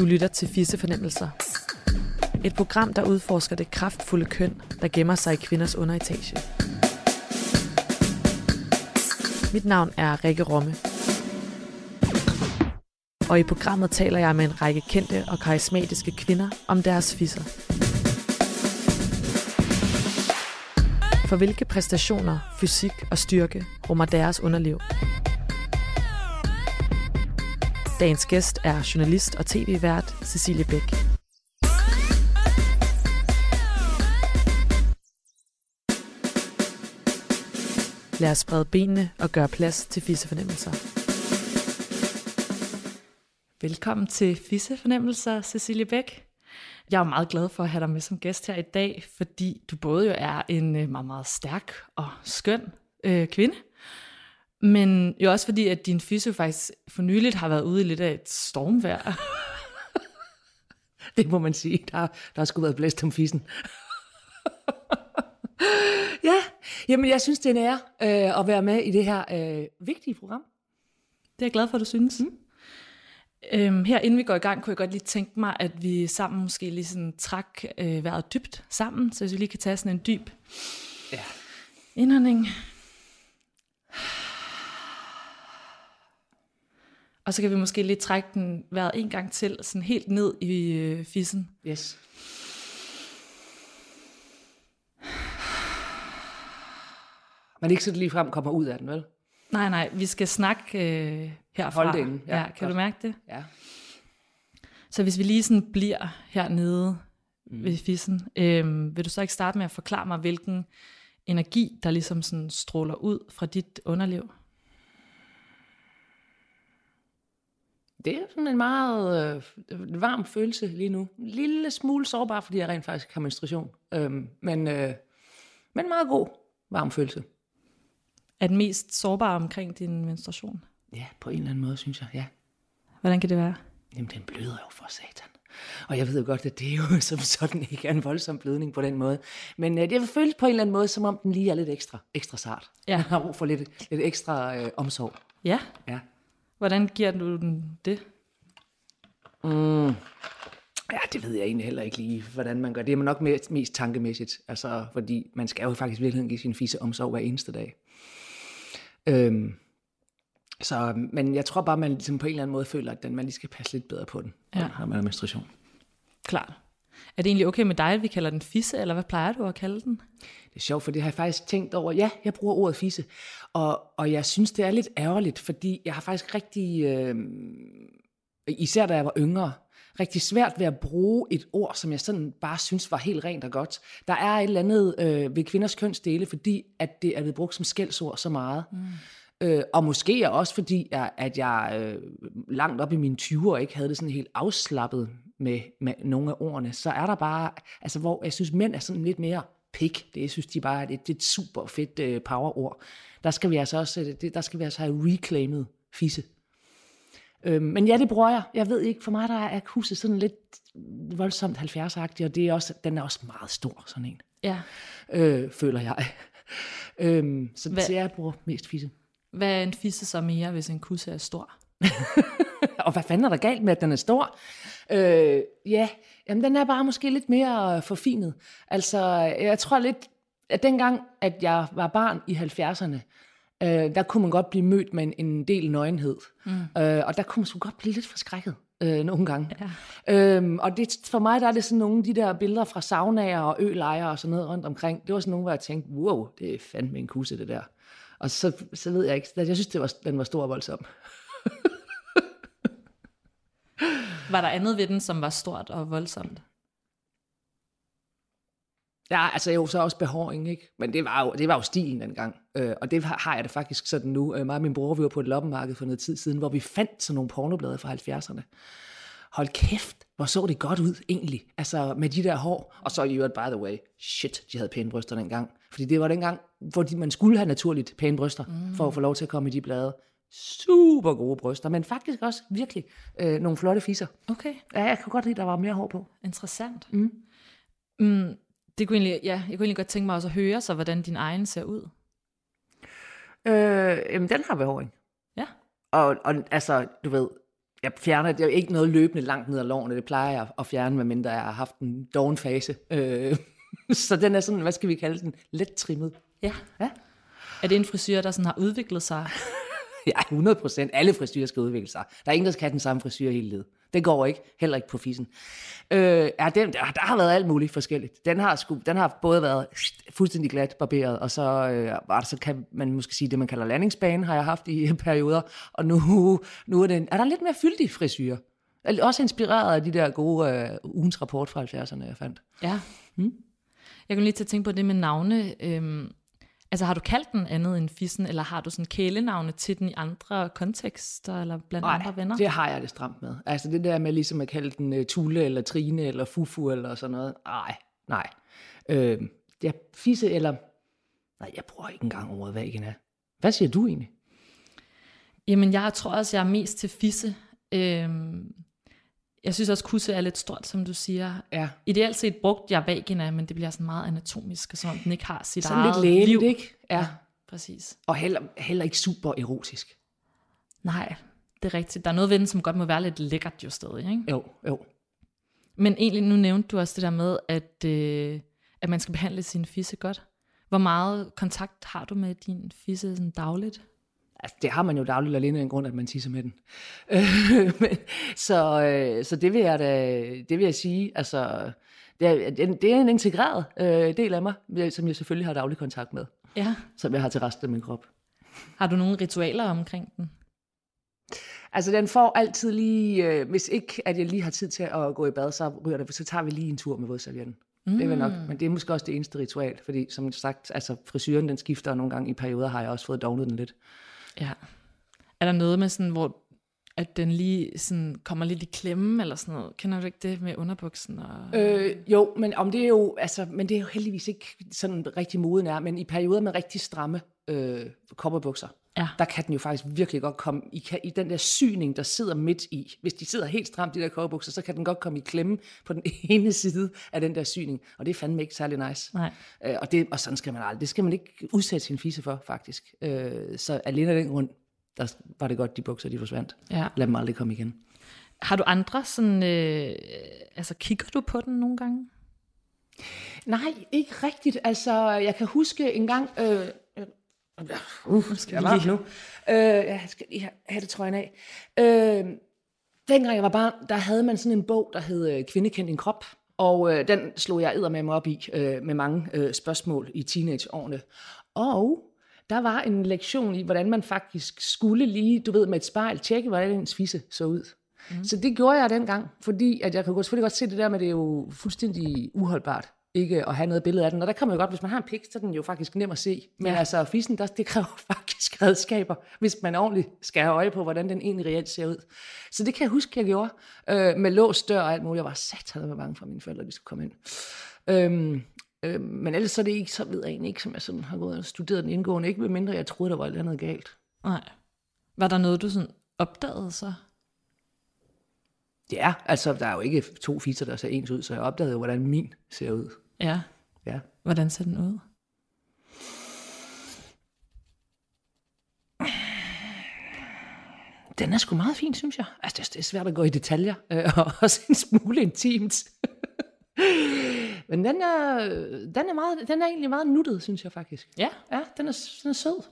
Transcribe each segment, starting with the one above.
Du lytter til Fisse Fornemmelser. Et program, der udforsker det kraftfulde køn, der gemmer sig i kvinders underetage. Mit navn er Rikke Romme. Og i programmet taler jeg med en række kendte og karismatiske kvinder om deres fisser. For hvilke præstationer, fysik og styrke rummer deres underliv? Dagens gæst er journalist og tv-vært Cecilie Bæk. Lad os sprede benene og gøre plads til fissefornemmelser. Velkommen til Fissefornemmelser, Cecilie Bæk. Jeg er meget glad for at have dig med som gæst her i dag, fordi du både jo er en øh, meget, meget stærk og skøn øh, kvinde, men jo også fordi, at din fysio faktisk for nyligt har været ude i lidt af et stormvejr. Det må man sige. Der, der har sgu været blæst om fissen. ja, jamen jeg synes, det er en ære øh, at være med i det her øh, vigtige program. Det er jeg glad for, at du synes. Mm. Øhm, her inden vi går i gang, kunne jeg godt lige tænke mig, at vi sammen måske lige sådan træk øh, vejret dybt sammen, så hvis vi lige kan tage sådan en dyb Ja. indånding. Og så kan vi måske lige trække den vejret en gang til, sådan helt ned i øh, fissen. Yes. Men ikke så lige frem kommer ud af den, vel? Nej, nej, vi skal snakke øh, herfra. Hold det inde. Ja, ja kan godt. du mærke det? Ja. Så hvis vi lige sådan bliver hernede mm. ved fissen, øh, vil du så ikke starte med at forklare mig, hvilken energi, der ligesom sådan stråler ud fra dit underliv? Det er sådan en meget øh, varm følelse lige nu. En lille smule sårbar, fordi jeg rent faktisk har menstruation. Øhm, men, øh, men meget god varm følelse. Er den mest sårbare omkring din menstruation? Ja, på en eller anden måde, synes jeg. Ja. Hvordan kan det være? Jamen, den bløder jo for satan. Og jeg ved jo godt, at det jo som sådan ikke er en voldsom blødning på den måde. Men øh, det føles på en eller anden måde, som om den lige er lidt ekstra, ekstra sart. Ja. Den har brug for lidt, lidt ekstra øh, omsorg. Ja. Ja. Hvordan giver du den det? Ja, det ved jeg egentlig heller ikke lige, hvordan man gør. Det er nok mest, mest tankemæssigt, altså, fordi man skal jo faktisk virkelig give sin fisse omsorg hver eneste dag. Øhm, så, men jeg tror bare, man ligesom på en eller anden måde føler, at den, man lige skal passe lidt bedre på den, Ja. når man har menstruation. Klart. Er det egentlig okay med dig, at vi kalder den fisse, eller hvad plejer du at kalde den? Det er sjovt, for det har jeg faktisk tænkt over. Ja, jeg bruger ordet fisse. Og, og jeg synes, det er lidt ærgerligt, fordi jeg har faktisk rigtig, øh, især da jeg var yngre, rigtig svært ved at bruge et ord, som jeg sådan bare synes var helt rent og godt. Der er et eller andet øh, ved kvinders kønsdele, fordi at det er blevet brugt som skældsord så meget. Mm. Øh, og måske også fordi, at jeg øh, langt op i mine 20'er ikke havde det sådan helt afslappet med, med nogle af ordene, så er der bare, altså hvor jeg synes, mænd er sådan lidt mere pik. Det jeg synes de bare, det, det er et super fedt øh, powerord. Der skal vi altså også, øh, det, der skal vi altså have reclaimet fisse. Øh, men ja, det bruger jeg. Jeg ved ikke, for mig der er huset sådan lidt voldsomt 70-agtigt, og det er også, den er også meget stor, sådan en, Ja. øh, føler jeg. øhm, så, Hvad- så jeg bruger mest fisse. Hvad er en fisse så mere, hvis en kusse er stor? Og hvad fanden er der galt med, at den er stor? Øh, ja, jamen den er bare måske lidt mere øh, forfinet. Altså, jeg tror lidt, at dengang, at jeg var barn i 70'erne, øh, der kunne man godt blive mødt med en, en del nøgenhed. Mm. Øh, og der kunne man sgu godt blive lidt forskrækket øh, nogle gange. Ja. Øhm, og det, for mig der er det sådan nogle af de der billeder fra saunaer og ølejre og sådan noget rundt omkring. Det var sådan nogle, hvor jeg tænkte, wow, det er fandme en kusse det der. Og så, så ved jeg ikke, jeg synes, det var, den var stor og voldsom. Var der andet ved den, som var stort og voldsomt? Ja, altså jo, så også behåring, ikke? Men det var jo, det var jo stilen dengang. Øh, og det har jeg det faktisk sådan nu. Øh, mig og min bror, vi var på et loppemarked for noget tid siden, hvor vi fandt sådan nogle pornoblade fra 70'erne. Hold kæft, hvor så det godt ud egentlig, altså med de der hår. Og så i øvrigt, by the way, shit, de havde pæne bryster dengang. Fordi det var dengang, hvor man skulle have naturligt pæne bryster, mm. for at få lov til at komme i de blade. Super gode bryster, men faktisk også virkelig øh, nogle flotte fisser. Okay, Ja, jeg kunne godt lide, at der var mere hår på. interessant. Mm. Mm, det kunne egentlig, ja, jeg kunne egentlig godt tænke mig også at høre så, hvordan din egen ser ud. Øh, jamen, den har behåring. Ja. Og, og altså, du ved, jeg fjerner det er jo ikke noget løbende langt ned ad lårene. Det plejer jeg at fjerne, medmindre jeg har haft en doven fase. Øh, så den er sådan, hvad skal vi kalde den, let trimmet. Ja. Ja. Er det en frisyr, der sådan har udviklet sig? Ja, 100 procent. Alle frisyrer skal udvikle sig. Der er ingen, der skal have den samme frisyr hele livet. Det går ikke. Heller ikke på fissen. Øh, ja, den, der, der har været alt muligt forskelligt. Den har, sku, den har både været fuldstændig glat barberet, og så, øh, var der, så kan man måske sige det, man kalder landingsbane, har jeg haft i perioder. Og nu, nu er, det, er der lidt mere fyldig frisyr. Også inspireret af de der gode øh, ugens rapport fra 70'erne, jeg fandt. Ja. Mm. Jeg kunne lige til at tænke på det med navne. Øhm, altså har du kaldt den andet end fissen, eller har du sådan kælenavne til den i andre kontekster, eller blandt Nej, andre venner? det har jeg det stramt med. Altså det der med ligesom at kalde den uh, Tulle, eller Trine, eller Fufu, eller sådan noget. Nej, nej. Øh, det er fisse, eller... Nej, jeg bruger ikke engang ordet vagina. Hvad siger du egentlig? Jamen, jeg tror også, jeg er mest til fisse. Øhm, jeg synes også, kusse er lidt stort, som du siger. Ja. Ideelt set brugte jeg vagina, men det bliver sådan meget anatomisk, og som om den ikke har sit Sådan eget lidt lægeligt, liv. ikke? Ja. Præcis. Og heller, heller ikke super erotisk. Nej, det er rigtigt. Der er noget ved den, som godt må være lidt lækkert jo stadig, ikke? Jo, jo. Men egentlig, nu nævnte du også det der med, at, øh, at man skal behandle sin fisse godt. Hvor meget kontakt har du med din fisse sådan dagligt? Altså, det har man jo dagligt alene af en grund, at man tisser med den. Øh, men, så, øh, så det vil jeg da, det vil jeg sige, altså, det er, det er en integreret øh, del af mig, som jeg selvfølgelig har daglig kontakt med, Ja. som jeg har til resten af min krop. Har du nogle ritualer omkring den? Altså, den får altid lige, øh, hvis ikke at jeg lige har tid til at gå i bad, så ryger det, så tager vi lige en tur med vådservietten. Mm. Det er nok, men det er måske også det eneste ritual, fordi som sagt, altså frisyren den skifter, og nogle gange i perioder har jeg også fået dognet den lidt. Ja. Er der noget med sådan, hvor at den lige sådan kommer lidt i klemme, eller sådan noget? Kender du ikke det med underbuksen? Og... Øh, jo, men om det er jo, altså, men det er jo heldigvis ikke sådan rigtig moden er, men i perioder med rigtig stramme øh, kopperbukser, Ja. der kan den jo faktisk virkelig godt komme i, kan- i den der syning, der sidder midt i. Hvis de sidder helt stramt, de der kopperbukser, så kan den godt komme i klemme på den ene side af den der syning, og det er fandme ikke særlig nice. Nej. Øh, og, det, og sådan skal man aldrig. Det skal man ikke udsætte sin fisse for, faktisk. Øh, så alene af den grund, der var det godt, de bukser, de forsvandt. Ja. Lad dem aldrig komme igen. Har du andre sådan, øh, altså kigger du på den nogle gange? Nej, ikke rigtigt. Altså, jeg kan huske en gang... Øh, øh, uh, skal jeg varmt nu? Øh, jeg skal lige have hættetrøjen af. Øh, dengang jeg var barn, der havde man sådan en bog, der hed øh, Kvinde kendt din krop. Og øh, den slog jeg med mig op i øh, med mange øh, spørgsmål i teenageårene. Og der var en lektion i, hvordan man faktisk skulle lige, du ved, med et spejl, tjekke, hvordan ens fisse så ud. Mm. Så det gjorde jeg dengang, fordi at jeg kan godt- selvfølgelig godt se det der med, det er jo fuldstændig uholdbart ikke at have noget billede af den. Og der kan man jo godt, hvis man har en pik, så er den jo faktisk nem at se. Men. Ja. altså, fissen, der, det kræver faktisk redskaber, hvis man ordentligt skal have øje på, hvordan den egentlig reelt ser ud. Så det kan jeg huske, jeg gjorde. Øh, med låst dør og alt muligt. Jeg var satan med bange for, at mine forældre de skulle komme ind. Øhm, øh, men ellers så er det ikke, så ved jeg egentlig ikke, som jeg sådan har gået og studeret den indgående. Ikke mindre, jeg troede, der var et eller andet galt. Nej. Var der noget, du sådan opdagede så? Ja, altså, der er jo ikke to fisser, der ser ens ud, så jeg opdagede jo, hvordan min ser ud. Ja. Ja. Hvordan ser den ud? Den er sgu meget fin, synes jeg. Altså, det er- det er svært at gå i detaljer, øh, og også en smule intimt. Men den er, den, er meget, den er egentlig meget nuttet, synes jeg faktisk. Ja. Ja, den er, den er sød.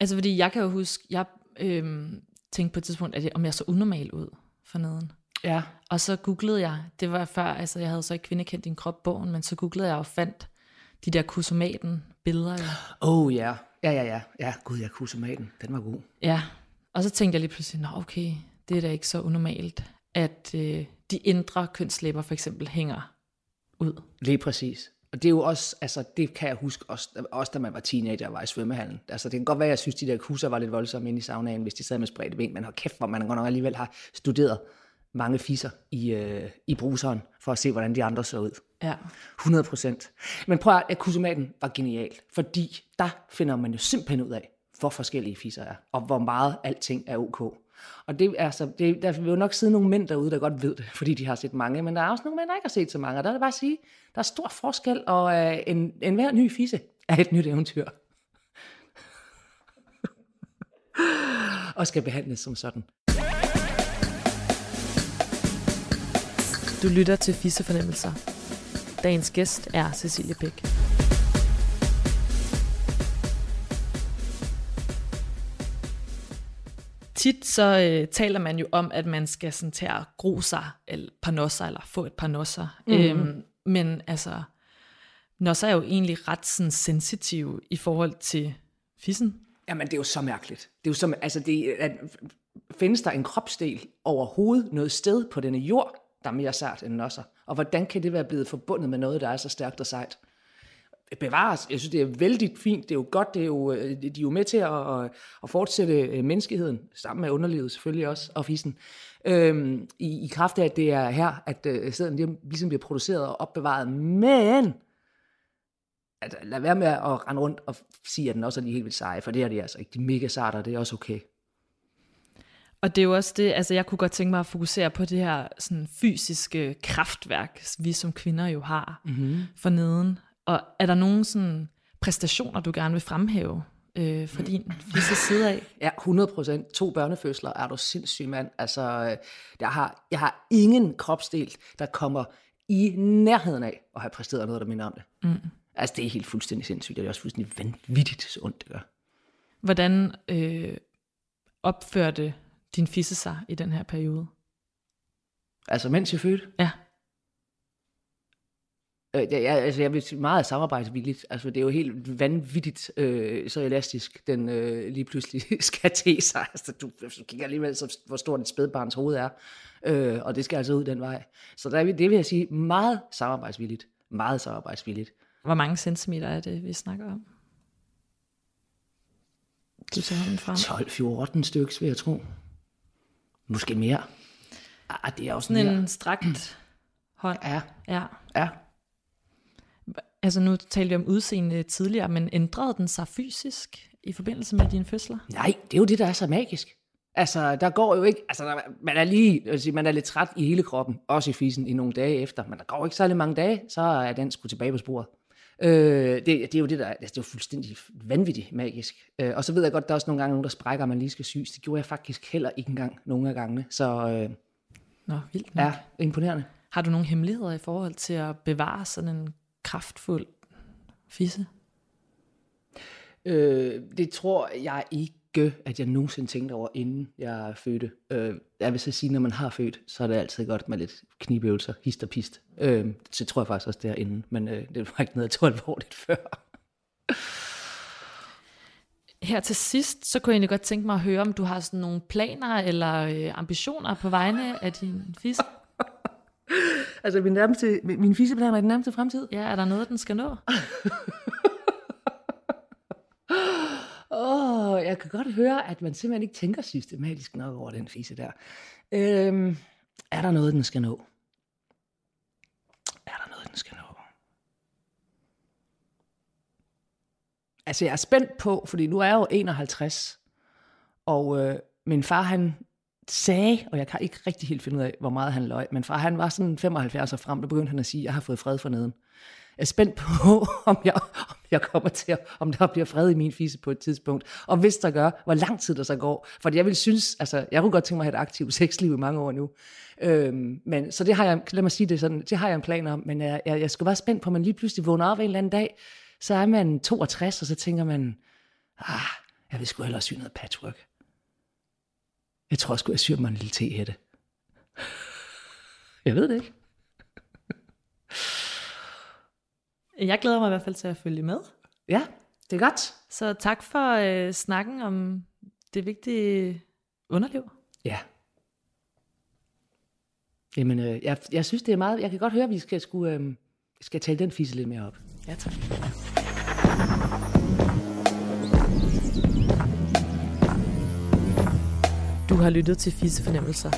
Altså fordi jeg kan jo huske, jeg øhm, tænkte på et tidspunkt, at jeg, om jeg så unormal ud for neden. Ja. Og så googlede jeg, det var før, altså jeg havde så ikke kvindekendt din krop bogen, men så googlede jeg og fandt de der kusomaten billeder. Jo. Oh ja. Ja, ja, ja. Ja, gud, jeg kunne maten. Den var god. Ja, og så tænkte jeg lige pludselig, nå okay, det er da ikke så unormalt, at øh, de indre kønslæber for eksempel hænger ud. Lige præcis. Og det er jo også, altså det kan jeg huske også, også da man var teenager og var i svømmehallen. Altså det kan godt være, at jeg synes, de der kusser var lidt voldsomme inde i saunaen, hvis de sad med spredte ben, men hold kæft, hvor man godt nok alligevel har studeret mange fisser i, øh, i bruseren, for at se, hvordan de andre så ud. Ja. 100 procent. Men prøv at at kusomaten var genial, fordi der finder man jo simpelthen ud af, hvor forskellige fisser er, og hvor meget alting er ok. Og det er det, der vil jo nok sidde nogle mænd derude, der godt ved det, fordi de har set mange, men der er også nogle mænd, der ikke har set så mange, og der er det bare at sige, der er stor forskel, og øh, en, en hver ny fisse er et nyt eventyr. og skal behandles som sådan. Du lytter til Fissefornemmelser. Dagens gæst er Cecilie Bæk. Tit så øh, taler man jo om, at man skal sådan til at gro sig, eller panosser, eller få et panosser. Mm. Øhm, men altså, nosser er jo egentlig ret sådan sensitive i forhold til fissen. Jamen, det er jo så mærkeligt. Det er jo så, altså, det, at, findes der en kropsdel overhovedet noget sted på denne jord, der er mere sært end nosser? Og hvordan kan det være blevet forbundet med noget, der er så stærkt og sejt? Bevares, jeg synes, det er vældig fint, det er jo godt, det er jo, øh, de er jo med til at, at- fortsætte øh, menneskeheden, sammen med underlivet selvfølgelig også, og fissen, øhm, i, i kraft af, at det er her, at øh, sæden ligesom bliver produceret og opbevaret, men at lad være med at rende rundt og sige, at den også er lige helt vildt seje, for det er de altså ikke. De mega og det er også okay. Og det er jo også det, altså jeg kunne godt tænke mig at fokusere på det her sådan fysiske kraftværk, vi som kvinder jo har mm-hmm. for neden. Og er der nogle sådan præstationer, du gerne vil fremhæve øh, fra din fisse side af? Ja, 100 procent. To børnefødsler er du sindssyg mand. Altså, øh, jeg har, jeg har ingen kropsdel, der kommer i nærheden af at have præsteret noget, der minder om det. Mm. Altså, det er helt fuldstændig sindssygt, og det er også fuldstændig vanvittigt så ondt, det gør. Hvordan øh, opførte din fisse sig i den her periode? Altså, mens jeg fødte, Ja. Øh, ja, ja, altså, jeg vil sige meget samarbejdsvilligt. Altså, det er jo helt vanvittigt, øh, så elastisk den øh, lige pludselig skal til sig. Altså, du, du kigger alligevel, så, hvor stort et spædbarns hoved er. Øh, og det skal altså ud den vej. Så der, er det vil jeg sige meget samarbejdsvilligt. Meget samarbejdsvilligt. Hvor mange centimeter er det, vi snakker om? Du tager hånden frem. 12-14 stykker, vil jeg tro. Måske mere. Ah, det er også Sådan en strakt hånd. Ja, Ja. ja. Altså nu talte vi om udseende tidligere, men ændrede den sig fysisk i forbindelse med dine fødsler? Nej, det er jo det, der er så magisk. Altså, der går jo ikke, altså, der, man er lige, sige, man er lidt træt i hele kroppen, også i fisen i nogle dage efter, men der går ikke særlig mange dage, så er den sgu tilbage på sporet. Øh, det, det, er jo det, der, altså, det er jo fuldstændig vanvittigt magisk. Øh, og så ved jeg godt, der er også nogle gange nogen, der sprækker, og man lige skal syes. Det gjorde jeg faktisk heller ikke engang nogle af gangene, så øh, Nå, vildt nok. ja, imponerende. Har du nogle hemmeligheder i forhold til at bevare sådan en kraftfuld fisse? Øh, det tror jeg ikke, at jeg nogensinde tænkte over, inden jeg fødte. Øh, jeg vil så sige, når man har født, så er det altid godt med lidt knibøvelser, hist og pist. Øh, så tror jeg faktisk også derinde, men øh, det var ikke noget, jeg tog alvorligt før. Her til sidst, så kunne jeg egentlig godt tænke mig at høre, om du har sådan nogle planer eller øh, ambitioner på vegne af din fisse. Altså min, nærmeste, min fiseplaner i den nærmeste fremtid? Ja, er der noget, den skal nå? Åh, oh, jeg kan godt høre, at man simpelthen ikke tænker systematisk nok over den fise der. Øhm, er der noget, den skal nå? Er der noget, den skal nå? Altså, jeg er spændt på, fordi nu er jeg jo 51, og øh, min far, han sagde, og jeg kan ikke rigtig helt finde ud af, hvor meget han løg, men fra han var sådan 75 og frem, der begyndte han at sige, jeg har fået fred for neden. Jeg er spændt på, om jeg, om jeg kommer til at, om der bliver fred i min fise på et tidspunkt. Og hvis der gør, hvor lang tid der så går. For jeg vil synes, altså, jeg kunne godt tænke mig at have et aktivt sexliv i mange år nu. Øhm, men, så det har jeg, lad mig sige det sådan, det har jeg en plan om, men jeg, jeg, jeg skulle være spændt på, at man lige pludselig vågner op en eller anden dag, så er man 62, og så tænker man, ah, jeg vil sgu hellere sy noget patchwork. Jeg tror sgu, jeg syr mig en lille tehætte. Jeg ved det ikke. Jeg glæder mig i hvert fald til at følge med. Ja, det er godt. Så tak for øh, snakken om det vigtige underliv. Ja. Jamen, øh, jeg, jeg synes, det er meget... Jeg kan godt høre, at vi skal, skulle, øh, skal tale den fisse lidt mere op. Ja, tak. Har lyttet til Fisse Fornemmelser.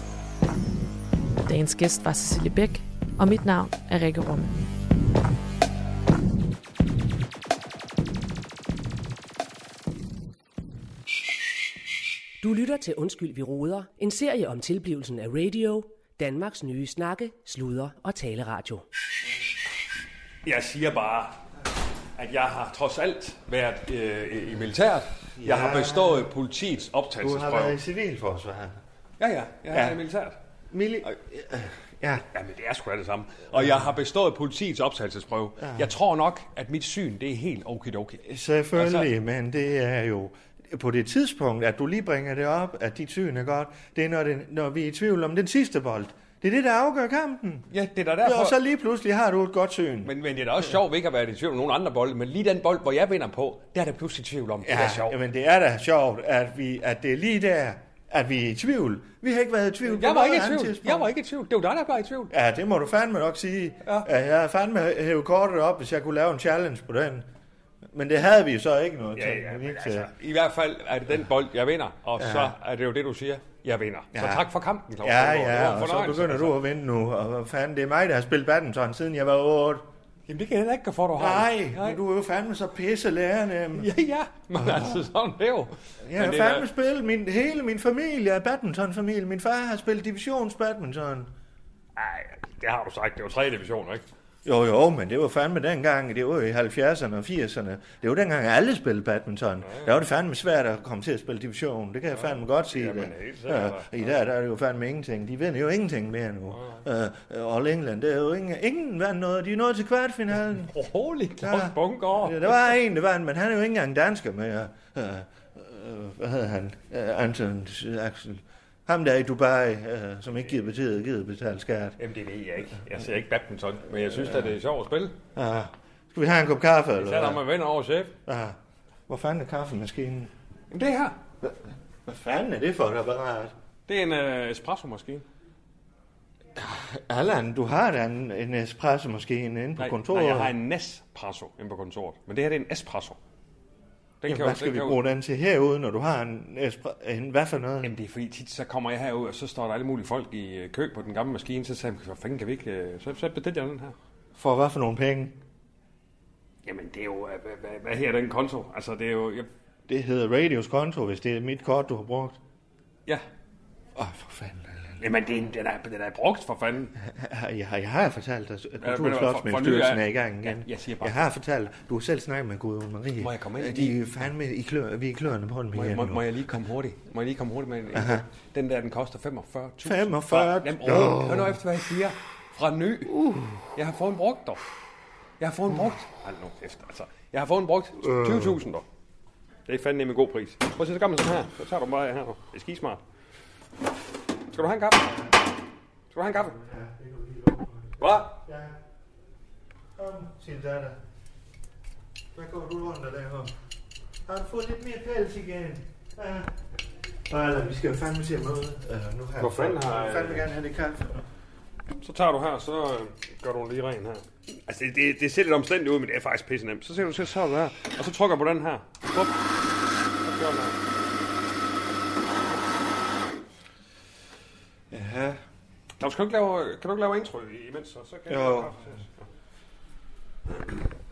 Dagens gæst var Cecilie Bæk, og mit navn er Rikke Rum. Du lytter til Undskyld, vi roder, en serie om tilblivelsen af radio, Danmarks nye snakke, sludre og taleradio. Jeg siger bare, at jeg har trods alt været øh, i militæret. Jeg har bestået politiets Du har optagelsesprøve. været i civilforsvaret. Ja, ja, jeg har Ja. ja. i militæret. Mili... Ja, Jamen, det er sgu det samme. Og jeg har bestået politiets optagelsesprøve. Ja. Jeg tror nok, at mit syn, det er helt okidoki. selvfølgelig, Altså- men det er jo på det tidspunkt, at du lige bringer det op, at dit syn er godt, det er, når, det, når vi er i tvivl om den sidste bold. Det er det, der afgør kampen. Ja, det er Ja, derfor. og så lige pludselig har du et godt syn. Men, men det er da også sjovt, at vi ikke har været i tvivl om nogen andre bolde. Men lige den bold, hvor jeg vinder på, der er der pludselig tvivl om. Det er sjovt. jamen det er da sjovt, at, vi, at det er lige der, at vi er i tvivl. Vi har ikke været i tvivl. på Jeg var ikke i tvivl. tidspunkt. Jeg var ikke i tvivl. Det var dig, der var i tvivl. Ja, det må du fandme nok sige. Ja. Ja. Jeg havde fandme hævet kortet op, hvis jeg kunne lave en challenge på den. Men det havde vi så ikke noget Ja, til. ja, ikke altså, i hvert fald er det den bold, jeg vinder. Og Ja. så er det jo det, du siger. Jeg vinder. Så Ja. tak for kampen, Claus. Ja, ja, og så begynder altså. du at vinde nu. Og fanden, det er mig, der har spillet badminton, siden jeg var 8. Jamen, det kan jeg da ikke for, du har. Nej, men du er jo fandme så pisse lærende. Ja, ja. Men altså, sådan det jo. Jeg har det er fandme spillet, min, hele min familie er badmintonfamilie. Min far har spillet divisionsbadminton. Ej, det har du sagt. Det var tre divisioner, ikke? Jo, jo, men det var fandme dengang, det var i 70'erne og 80'erne. Det var dengang, alle spillede badminton. Der var det fandme svært at komme til at spille division. Det kan jeg fandme godt sige. Jamen, det. Ja, I dag der er det jo fandme ingenting. De vinder jo ingenting mere nu. Uh, All England, det er jo ingen, ingen vandt noget. De er nået til kvartfinalen. Holy Claus Ja. Bunker. Ja, der var en, der vandt, men han er jo ikke engang dansker mere. Uh, uh, hvad hedder han? Uh, Anton Axel. Ham der i Dubai, uh, som ikke gider betale, gider betale skat. Jamen, det ved jeg ikke. Jeg ser ikke badminton, men jeg synes at det er sjovt at spille. Uh, skal vi have en kop kaffe? Især når Eller man vinder over chef. Uh, hvor fanden er kaffemaskinen? Jamen, det her, Hvad fanden er det for et apparat? det er en uh, espresso-maskine. Allan, du har da en, en espresso-maskine inde på Nej, kontoret. nej, jeg har en Nespresso inde på kontoret. Men det her, det er en espresso. Den Jamen, jo- hvad skal den vi kan jo- bruge den til herude, når du har en, en hvad for noget? Jamen det er fordi tit så kommer jeg herud, og så står der alle mulige folk i øh, kø på den gamle maskine, så siger jeg, hvor fanden kan vi ikke, øh, så, så bestilte jeg den her. For hvad for nogle penge? Jamen det er jo, øh, hvad, hvad, hvad her den konto? Altså det er jo, jeg, Det hedder Radios konto, hvis det er mit kort, du har brugt. ja. Åh, oh, for fanden. Jamen det er, den er, den er brugt for fanden. Jeg har, jeg har fortalt dig, at men Kultur- og for- for Slotsmiddelstyrelsen ny- er i gang igen. Ja, jeg siger bare- jeg har fortalt du har selv snakket med Gudrun Marie. Må jeg komme ind? De er fandme i klør, vi er i kløerne på den Må, igen jeg, må, må jeg lige komme hurtigt? Må jeg lige komme hurtigt med en, en Den der, den koster 45.000. 45? Jamen, Jo. åh, hør nu efter, hvad jeg siger. Fra ny. Uh. Jeg har fået en brugt, dog. Jeg har fået en brugt. Hold nu efter, altså. Jeg har fået en brugt 20.000, dog. Det er fandme en god pris. Prøv at se, så gør man sådan her. Så tager du bare her. Det er skismart. Skal du have en kaffe? Skal du have en kaffe? Hvad? Ja. Kom, sin datter. Hvad går du rundt og laver? Har du fået lidt mere pels igen? Ja. Nej, eller, vi skal jo fandme se møde. Uh, nu har Hvor fanden har- Jeg fandme gerne have det kaffe. Så tager du her, så øh, gør du lige ren her. Altså, det, det, det ser lidt omstændigt ud, men det er faktisk pisse nemt. Så ser du, så tager du her, og så trykker du på den her. Bup. Så kører den her. Ja. Nå, skal du ikke lave, kan du ikke lave intro imens, så, så kan Jo. jeg.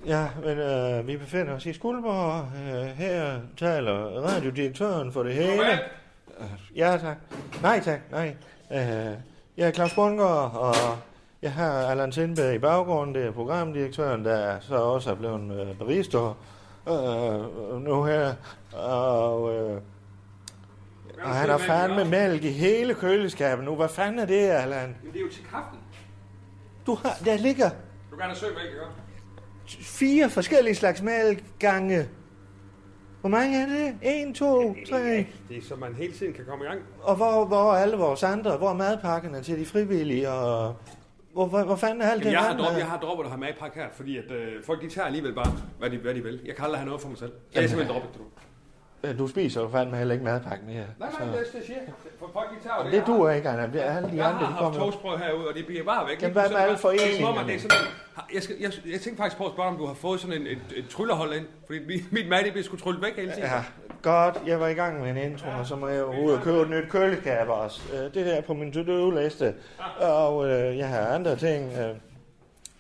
Ja, men øh, vi befinder os i Skuldborg. Øh, her taler radiodirektøren for det hele. Øh, ja, tak. Nej, tak. Nej. Øh, jeg er Claus Bundgaard, og jeg har Allan Sindberg i baggrunden. Det er programdirektøren, der så også er blevet øh, barista øh, nu her. Og, øh, og han har fandme mælk i hele køleskabet nu. Hvad fanden er det, Allan? Men det er jo til kaffen. Du har, der ligger Du kan have søg mælk, ikke? fire forskellige slags mælkegange. Hvor mange er det? En, to, tre. Det er så man hele tiden kan komme i gang. Og hvor, hvor er alle vores andre? Hvor er madpakkerne til de frivillige? Og hvor, hvor, hvor fanden er alt det Jamen, jeg, har droppet, jeg har droppet at have madpakke her, fordi at, øh, folk de tager alligevel bare, hvad de, hvad de vil. Jeg kan aldrig have noget for mig selv. Så jeg har simpelthen droppet det. Du. Ja, Du spiser jo fandme heller ikke madpakke mere. Nej, nej, det er det, siger. For folk de tager Det jeg duer ikke, Anna. Det er Alle de Jeg andre, har haft toastbrød herude, og det bliver bare væk. Jamen, hvad med alle Det er foreningerne? det er sådan, jeg, skal, jeg, jeg tænkte faktisk på at spørge, om du har fået sådan en, et, et tryllehold ind. Fordi mit, mit mad, det bliver sgu tryllet væk hele tiden. Ja, Godt, jeg var i gang med en intro, og så må jeg ud og købe et nyt køleskab også. Øh, Det er på min to-do-liste, og øh, jeg har andre ting. øh.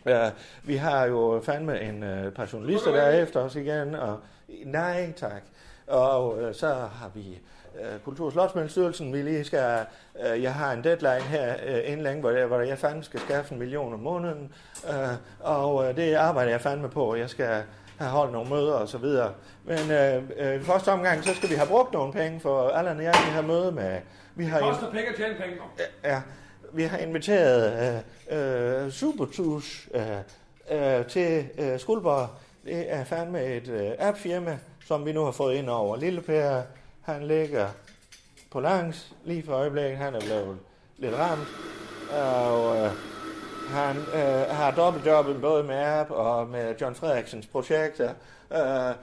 Ja, vi har jo fandme en øh, par journalister der er efter os igen, og nej tak. Og øh, så har vi øh, Kultur- og vi lige skal, øh, jeg har en deadline her øh, inden længe, hvor, jeg, hvor jeg fandme skal skaffe en million om måneden, øh, og øh, det arbejder jeg fandme på, jeg skal have holdt nogle møder og så videre. Men øh, øh, første omgang, så skal vi have brugt nogle penge, for Allan og jeg, vi har møde med, vi har, Det koster penge at tjene penge. ja, vi har inviteret øh, øh, Supertus øh, øh, til øh, Skuldborg. Det er fandme et øh, appfirma, som vi nu har fået ind over. Lille Per, han ligger på langs lige for øjeblikket. Han er blevet lidt ramt. Og øh, han øh, har dobbeltjobbet både med app og med John Frederiksens projekter. Øh,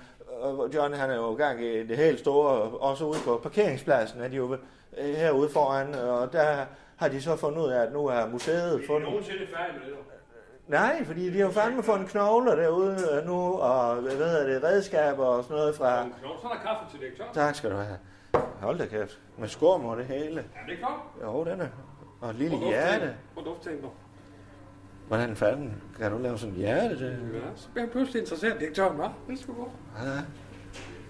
John han er jo i gang i det helt store, også ude på parkeringspladsen er de jo herude foran, og der har de så fundet ud af, at nu er museet fundet... nogensinde færdig med det. Nej, fordi de har fandme fundet knogler derude øh, nu, og hvad hedder det, redskaber og sådan noget fra... Så er der kaffe til direktøren. Tak skal du have. Hold da kæft. Med skorm og det hele. Er det ikke godt? Jo, den er. Og et lille hjerte. Hvor duft tænker du? Hvordan fanden kan du lave sådan et hjerte til? Ja, så bliver jeg pludselig interesseret direktøren, hva'? Det er sgu godt.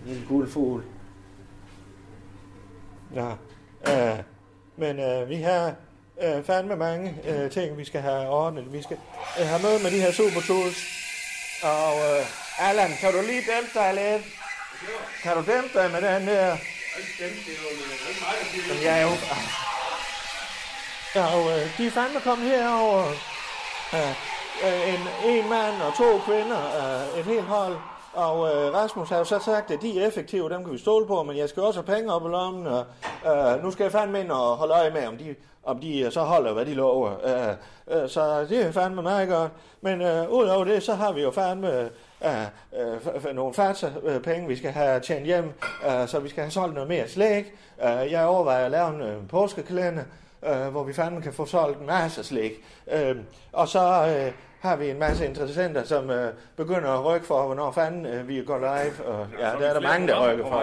Ja, en gul fugl. Ja, øh, men øh, vi har øh, fandme mange øh, ting, vi skal have ordnet. Vi skal øh, have møde med de her supertools. Og øh, Allan, kan du lige dæmpe dig lidt? Kan du dæmpe dig med den der? Jeg er jo... Og øh, de er fandme kommet herover. Øh, øh, en, en mand og to kvinder, øh, et helt hold. Og øh, Rasmus har jo så sagt, at de er effektive, dem kan vi stole på, men jeg skal også have penge op i lommen, og øh, nu skal jeg fandme ind og holde øje med, om de, om de øh, så holder, hvad de lover. Øh, øh, så det er fandme meget godt. Men øh, udover det, så har vi jo fandme øh, øh, nogle fatser øh, penge, vi skal have tjent hjem, øh, så vi skal have solgt noget mere slæg. Øh, jeg overvejer at lave en øh, påskekalender, øh, hvor vi fandme kan få solgt en masse slik. Øh, og så øh, har vi en masse interessenter, som øh, begynder at rykke for, hvornår fanden øh, vi går live. Og, ja, er der er der mange, der rykker for.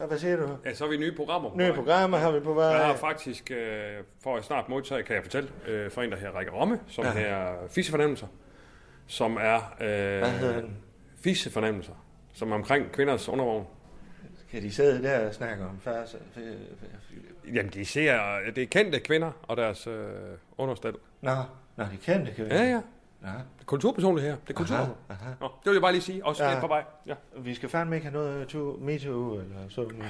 Ja, hvad siger du? Ja, så har vi nye programmer på Nye vej. programmer har vi på vej. Jeg har faktisk, øh, for at snart modtage, kan jeg fortælle, øh, for en, der her Rikke Romme, som Ja. ja. her Fissefornemmelser, som er... Øh, Hvad hedder den? Fissefornemmelser, som er omkring kvinders undervogn. Kan de sidde der og snakke om fars? Jamen, de ser, det er kendte kvinder og deres øh, understel. Nå, nå, de kendte, vi Ja, ja. Er kulturpersonligt her. Det er kultur. Aha, aha. Nå, det vil jeg bare lige sige. Også Ja. på vej. Ja. Vi skal fandme ikke have noget to, MeToo eller sådan.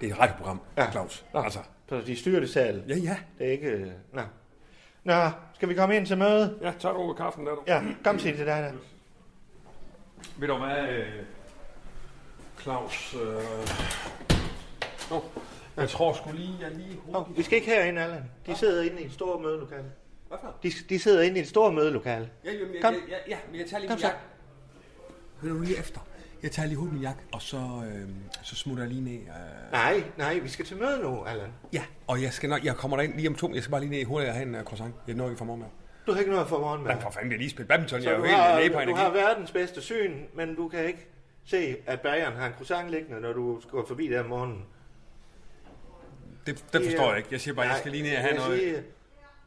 Det er et radioprogram, Ja. ja. Claus. Nå. Altså, Så de styrer det selv. ja, ja. Det er ikke... øh, Nå. Nå, skal vi komme ind til møde? Ja, tager du over kaffen der, du. Ja, kom sig til dig der. Ved du hvad, øh, Claus... Øh... Nå, jeg tror sgu lige, jeg lige Nå, hurtigt... vi skal ikke herind, Allan. De sidder inde i et stort mødelokale. Hvad for? De, de sidder inde i et stort mødelokale. Ja, jamen, jeg, Kom. ja, ja, ja, men jeg tager lige Kom min så. jakke. Hør nu lige efter. Jeg tager lige hurtigt min jakke, og så, øh, så smutter jeg lige ned. Øh. Nej, nej, vi skal til møde nu, Allan. Ja, og jeg, skal nok, jeg kommer derind lige om to. Jeg skal bare lige ned hurtigt og have en uh, croissant. Jeg når ikke for morgenmad. Du har ikke noget for morgenmad. Men for fanden, det er lige spillet badminton. Så Jeg er du jo helt har, nede på du energi. har verdens bedste syn, men du kan ikke se, at bageren har en croissant liggende, når du går forbi der om morgenen. Det, det forstår jeg ikke. Jeg siger bare, jeg skal lige ned og have jeg noget. Siger,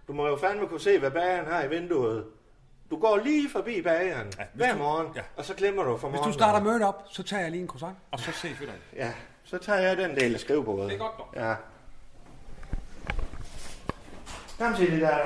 du må jo fandme kunne se, hvad bageren har i vinduet. Du går lige forbi bageren Ja, hvis hver du- morgen, ja. og så glemmer du for Hvis morgen. du starter mødet op, så tager jeg lige en croissant, og så ses vi der. Ja, så tager jeg den del af skrivebordet. Det er godt, dog. Ja. Kom til det der.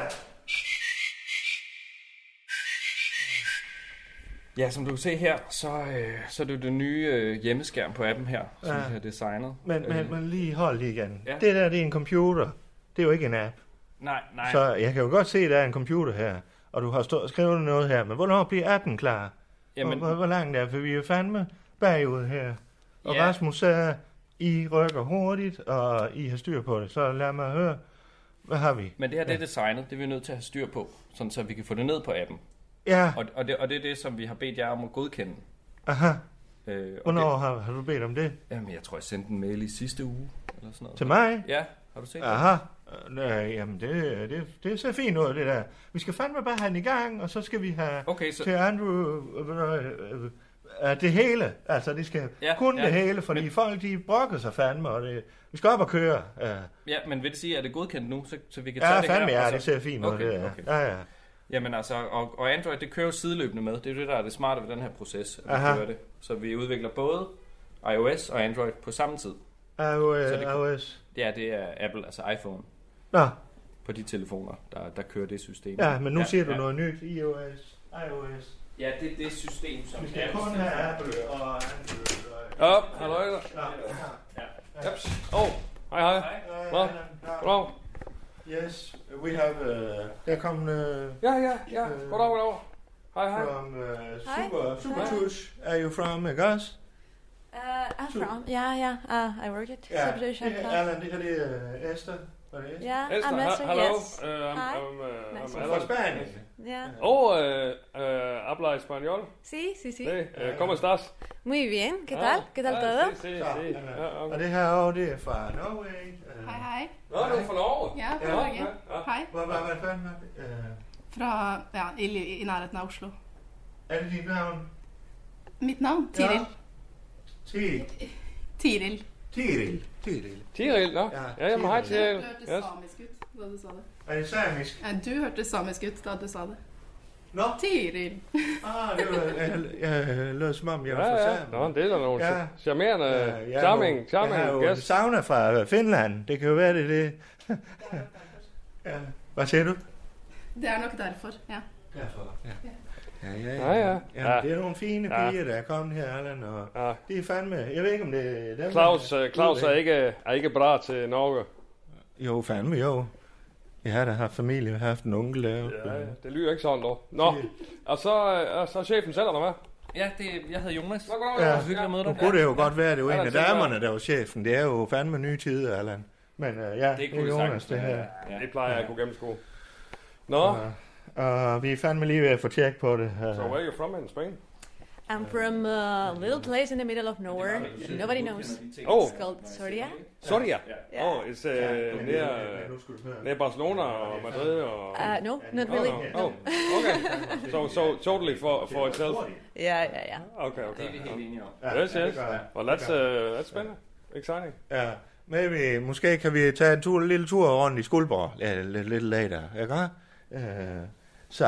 Ja, som du kan se her, så, øh, så er det den nye øh, hjemmeskærm på appen her, som Ja. vi har designet. Men, Øh, men, men lige hold lige igen. Ja. Det der, det er en computer. Det er jo ikke en app. Nej, nej. Så jeg kan jo godt se, at der er en computer her, og du har stået og skrevet noget her, men hvornår bliver appen klar? Jamen, hvor, hvor langt er, for vi er fandme bagud her. Og Ja. Rasmus sagde, I rykker hurtigt, og I har styr på det, så lad mig høre, hvad har vi? men det her det er designet, det er vi nødt til at have styr på, sådan så vi kan få det ned på appen. Ja, Og, og, det, og det er det, som vi har bedt jer om at godkende. aha. Øh, Hvornår har, har du bedt om det? Det, jamen, jeg tror, jeg sendte en mail i sidste uge, eller sådan noget. Til mig? Ja, har du set det? Aha. Øh, Nej, jamen det, det, det ser fint ud, det der. Vi skal fandme bare have den i gang, og så skal vi have Okay, så, til Andrew... Øh, øh, øh, det hele. Altså, de skal Ja, kun ja. det hele, fordi folk, de brokker sig fandme, og det, vi skal op og køre. Uh, Ja, men vil det sige, at det er godkendt nu, så, så vi kan tage ja, det fandme, her? ja, og så- det ser fint ud. Okay, det, er. okay. Ja, ja. Jamen altså, og, og Android, det kører jo sideløbende med. Det er jo det, der er det smarte ved den her proces, at vi Aha. kører det. Så vi udvikler både iOS og Android på samme tid. iOS. Så det- iOS. Ja, det er Apple, altså iPhone, Nå, på de telefoner, der, der kører det system. ja, men nu ja, siger du ja. noget nyt. iOS. iOS. Ja, det er det system, som Vi skal kun have Apple og Android. Ja, hallo der. Ja. Jeps. Åh, oh, hej hej. Nå, goddag. Yes, we have... Uh, der kom uh, Ja, ja, ja. Goddag, goddag. Hej, hej. from uh, Hi. Super, Super Hi. Tush. Are you from uh, Gus? Uh, I'm from. Yeah, yeah. Uh, I work at Ja, Substation. det er Allan, det her det er Esther. Det Esther? Yeah, Esther, I'm ha- Esther. hallo. Yes. Uh, I'm, Hi. I'm, uh, Nice. I'm Alan. Spanien. Yeah. Oh, uh, uh, habla español. Sí, sí, sí. Sí, uh, ¿cómo estás? Muy bien. ¿Qué Ah, tal? ¿Qué tal ah, todo? Sí, sí, Så, sí. Ja, Og okay. det her også, det er fra Norway. Uh, Hej, hej. Nå, du er fra Norge? Ja, fra Ja, Norge. ja, ja. Hej. Hvor var hvad fanden var det? Uh, Fra, ja, i, i nærheden af Oslo. er det dit navn? Mit navn? Tiril. Tiril. Tiril. Tiril. Tiril. Tiril. Ja, Ja, jamen hej Du Tiril. hørte Yes. samisk ut da du sa det. Er det samisk? Ja, du hørte samisk ut da du sa det. Nå, Tiril. ah, det var, jeg, jeg lød som om, jeg var Ja, fra ja. Samisk. Nå, det er da nogle Ja. ja. charmerende, Ja, jeg Øh, charming, charming Jeg har jo gæst. sauna fra Finland. Det kan jo være, det det. ja. Hvad siger du? Det er nok derfor, ja. Derfor. Ja. Ja, ja, Ja, ja. ja. Ja. Det er nogle fine Ja. piger, der er kommet her, Allan, og Ja. det er fandme... Jeg ved ikke, om det er dem... Claus, der- uh, Claus er ikke, er ikke bra til Norge. Jo, fandme jo. Jeg har da haft familie, jeg har haft en onkel der. Ja, ja, det lyder ikke sådan dog. Nå, og så, øh, så er chefen selv, eller hvad? Ja, det, jeg hedder Jonas. Nå, goddag, Ja. Hyggeligt at møde Nu dig. kunne det jo godt være, at det var en Allan, af så er- damerne, der var chefen. Det er jo fandme nye tider, Allan. Men uh, ja, det, Det er Jonas, sagtens det her. ja. Det plejer jeg at kunne gennemskue. Nå, Og, og vi er fandme lige ved at få tjek på det. so where are you from in Spain? I'm from a little place in the middle of nowhere. Nobody knows. Oh, It's called Soria. Soria. Yeah. Oh, it's uh, near, uh, near Barcelona og Madrid og... Uh, no, not Oh, really. no. Oh, okay. So, so totally for, for itself. Yeah, yeah, yeah. Okay, okay. Ja, Yes, yes. Well, that's, uh, that's spændende. Exciting. Ja, maybe, måske kan vi tage en tur, en lille tur rundt i Skuldborg lidt, lidt later, ikke? Uh, så,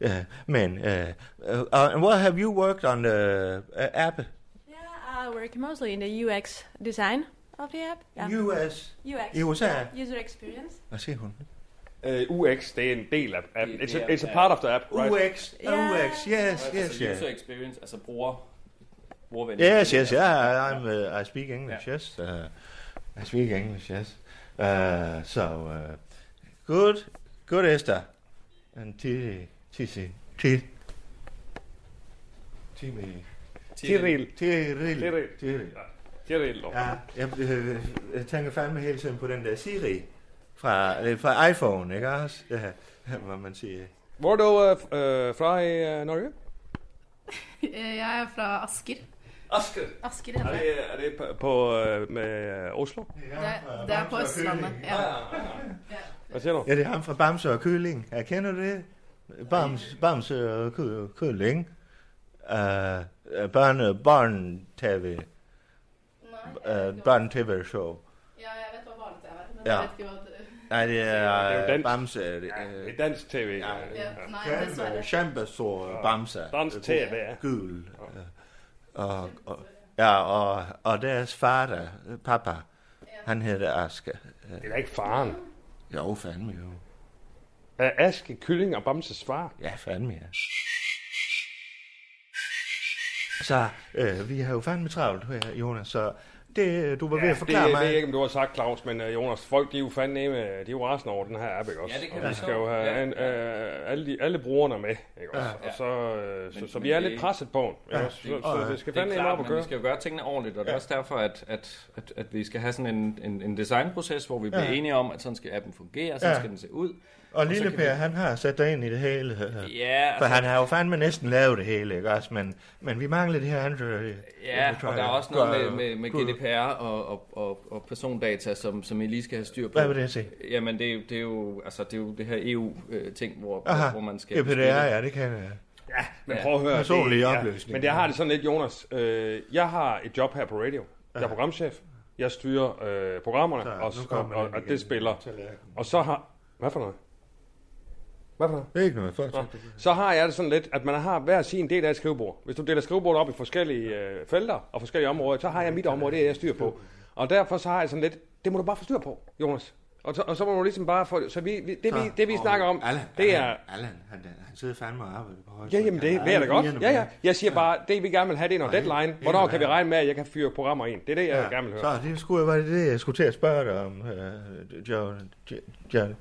uh, men, uh, uh, and what have you worked on the uh, app? Yeah, I work mostly in the UX design of the app. Yeah. US, UX. i USA. User experience. Hvad siger hun? Uh, UX, det er en del af app. Det- It's det a, it's a part of the app, right? UX, Ja. UX, yes, yes, Altså yes. user experience, altså bruger, brugervenlighed. Yes, yes, yeah, I'm, uh, I speak English, yes. Uh, I speak English, yes. Uh, so, uh, good, good Esther. And Titi, Titi, Titi, Titi, Tiril. Tiril. Tiril. Tiril. Ja, jeg, øh, jeg tænker fandme hele tiden på den der Siri fra, øh, fra iPhone, ikke også? Ja, hvad man siger. Hvor er du uh, uh, fra i uh, Norge? Eh, Jeg er fra Asker. Asker. Asker Er det. er det på, på med Oslo? Det, er- det er på Østlandet. Ja. Hvad siger du? Ja, det er ham fra Bamse og Kylling. Ja, kender du det? Bams, Bamse og Ky- Kylling. Uh, børne, børn-tv. Uh, børn-tv-show. Ja, jeg vet hvad barnet er, men Ja. jeg vet ikke hvad det Nej, det er, Det er dansk. Bamse. Det, Ja, uh, det er dansk tv. Ja. Ja. Ja, nej, desværre. Kæmpe stor Bamse. Dansk TV, ja. Gul. Og, og, ja, og, og deres far, der, pappa, han hedder Aske. Det er da ikke faren. Jo, fandme jo. Er Aske Kylling og Bamses far? Ja, fandme ja. Så øh, vi har jo fandme travlt her, Jonas, så det, du var ved at forklare det, mig. det er ikke, om du har sagt, Claus, men uh, Jonas, folk de er jo fandme de er jo rasende over den her app, ikke også? Ja, det kan og vi skal jo have Ja. en, uh, alle, de, alle brugerne med, ikke også? Ja. Og så, uh, så, Men- så men vi er det- lidt presset på, ikke Ja. også? Så, Det- så, det skal fandme op og men vi skal jo gøre tingene ordentligt, og det er også derfor, at, at, at, at vi skal have sådan en, en, en designproces, hvor vi bliver Ja. enige om, at sådan skal appen fungere, sådan Ja. skal den se ud. Og lille Per, vi- han har sat dig ind i det hele. øh, Ja, For altså, han har jo fandme næsten lavet det hele, ikke også? Men, men vi mangler det her Android. ja og der er også noget med, med, med. GDPR og, og, og, og persondata, som, som I lige skal have styr på. Hvad vil det sige? Jamen, det er, jo, det, er jo, altså, det er jo det her EU-ting, hvor, Aha, hvor man skal... GDPR, beskytte- ja, det kan jeg. Ja, men prøv at høre. Personlig det, opløsning. Men det har det sådan lidt, Jonas. Øh, jeg har et job her på radio. Jeg er programchef. Jeg styrer øh, programmerne, Så, og, og, og, og det spiller. Og så har... Hvad for noget? Hvad for noget? Det ikke noget. Nå, så har jeg det sådan lidt, at man har hver sin del af et skrivebord. Hvis du deler skrivebordet op i forskellige øh, felter og forskellige områder, så har jeg mit område, det er jeg styr på. Og derfor så har jeg sådan lidt, det må du bare få styr på, Jonas. Og så, og så må du ligesom bare få, så vi, vi, det, vi, det vi snakker om, Allan, det er... Allan, Allan, han, han sidder fandme og arbejder på højt. Ja, jamen det ved jeg da godt. Ja, ja. Jeg siger bare, det vi gerne vil have, det er noget deadline. Hvornår kan vi regne med, at jeg kan fyre programmer ind? Det er det, jeg gerne vil høre. Så det skulle var det, det, jeg skulle til at spørge dig om, uh, John, John,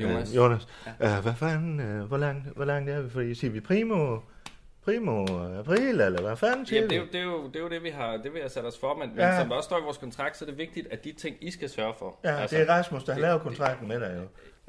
Jonas. Uh, Jonas. Uh, hvad fanden, uh, hvor langt, hvor langt er vi? Fordi siger vi primo, primo april, eller hvad fanden siger Jamen, det, er vi? jo, det, er jo, det er jo det, vi har, det vil jeg sætte os for, men, Ja. men som der også står i vores kontrakt, så er det vigtigt, at de ting, I skal sørge for. Ja, altså, det er Rasmus, der har det- lavet kontrakten med dig jo.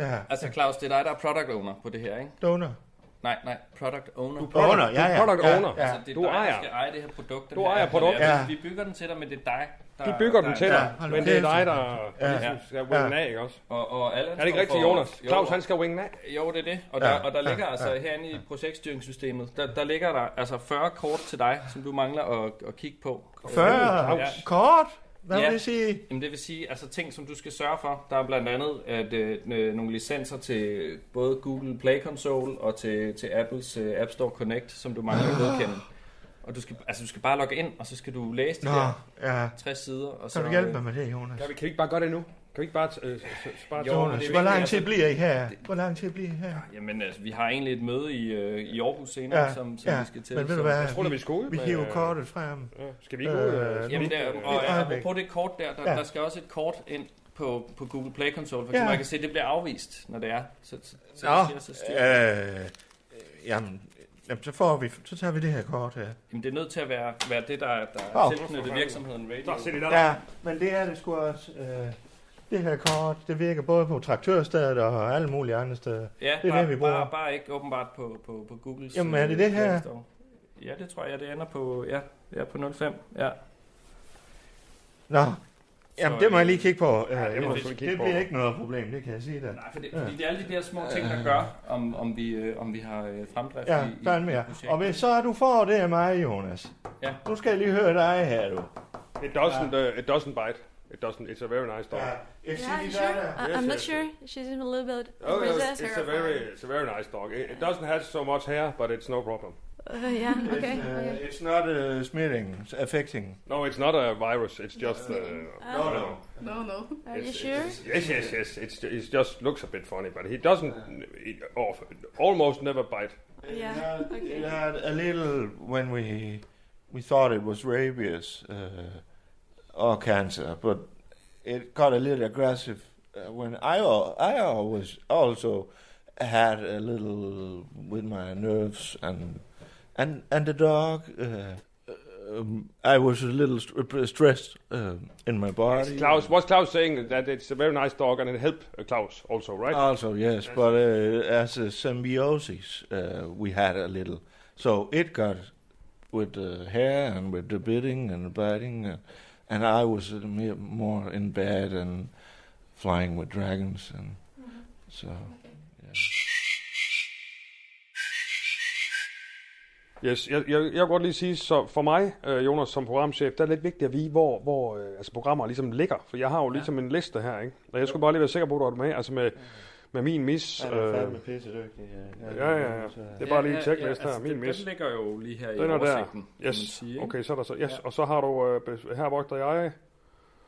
Ja, Altså Claus, det er dig, der er product owner på det her, ikke? donor. Nej, nej, product owner. Du er product, Owner, ja, ja. du er product Ja, owner. ja. Altså, det er Du dig, ejer. der skal eje det her produkt. den Du her ejer produktet. Ja. Vi bygger den til dig, men det er dig, der... De bygger den der- til der- dig, hold men det er dig, der Ja. ligesom skal winge af, ikke også? Og, og Allan Er det ikke rigtigt, Jonas? Jo, Claus, han skal winge af. Jo, det er det. Og Ja, der, og der ja, ligger altså ja, herinde i projektstyringssystemet, der, der ligger der altså 40 kort til dig, som du mangler at, at kigge på. 40 Ja. kort? Hvad Ja. vil det sige? Jamen det vil sige, altså ting, som du skal sørge for. Der er blandt andet at, øh, øh, nogle licenser til både Google Play Console og til, til Apples øh, App Store Connect, som du mangler at godkende. Og du skal, altså, du skal bare logge ind, og så skal du læse de Nå, der ja. 60 sider. Og så, Kan du hjælpe mig med det, Jonas? Kan vi, kan vi ikke bare gøre det nu? Kan vi ikke bare... Øh, s- s- bare Jo, Jonas, det er hvor lang tid altså- bliver I her? Hvor lang tid bliver I her? Jamen altså, vi har egentlig et møde i, øh, i Aarhus senere, Ja, som, som ja, vi skal til. men ved du hvad? Jeg tror da, vi skal ud Vi hiver kortet frem. Ja, Skal vi ikke ud? Øh, Øh, Jamen, der, og, og apropos det kort der, der, Ja. der skal også et kort ind på, på Google Play Console, for Ja. eksempel, man kan se, at det bliver afvist, når det er. Så, så, så, Nå, så øh, jamen, jamen, så, får vi, så tager vi det her kort her. Jamen, det er nødt til at være, være det, der, der Åh. er tilknyttet virksomheden radio. Der, se det der. Ja, men det er det sgu også. Øh, det her kort, det virker både på traktørstedet og alle mulige andre steder. Ja, det er bare, det, vi bruger. bare, bare ikke åbenbart på, på, på Googles Jamen, er det det her? Ja, det tror jeg, det ender på, ja, ja, på 05. Ja. Nå, jamen det må jeg lige kigge på. Øh, det må det, kigge det på. bliver ikke noget problem, det kan jeg sige dig. Nej, for det, fordi det er alle de der små ting, der gør, om, om, vi, øh, om vi har øh, fremdrift Ja, i, i, fandme i ja. Og hvis så du får det af mig, Jonas. Ja. Nu skal jeg lige høre dig her, du. It doesn't, uh, it doesn't bite. It doesn't. It's a very nice dog. If Yeah, you sure? I, Yes, I'm not sure. She's in a little bit Oh, yes, resist. it's a very, it's a very nice dog. It, it doesn't have so much hair, but it's no problem. Uh, yeah, okay. It's, uh, okay. it's not uh, smearing, it's affecting. No, it's not a virus. It's just. Uh, No, no. No, no. Are you sure? it's- yes, yes, yes. It's it just looks a bit funny, but he doesn't. It, oh, almost never bite. Yeah, It had, okay. it had a little when we we thought it was rabies uh, or cancer, but it got a little aggressive uh, when I I always also had a little with my nerves and and and the dog. Uh, um, I was a little st- stressed uh, in my body. Klaus, was Klaus saying that it's a very nice dog and it helped uh, Klaus also, right? Also, yes, but uh, as a symbiosis, uh, we had a little. So it got with the hair and with the biting and the biting, uh, and I was more in bed and flying with dragons, and so. Yeah. Yes, jeg, jeg, jeg vil godt lige sige, så for mig, øh, Jonas, som programchef, der er lidt vigtigt at vide, hvor, hvor øh, altså programmer ligesom ligger. For jeg har jo ligesom en liste her, ikke? Og jeg skulle bare lige være sikker på, at du er med, altså med, med min mis. Han er fandme pissedygtig. ja, ja, ja. Det er bare lige en checklist her, min den, mis. Den ligger jo lige her i er oversigten, kan man Yes, okay, så er der så, yes. Ja. Og så har du, øh, her vogter jeg,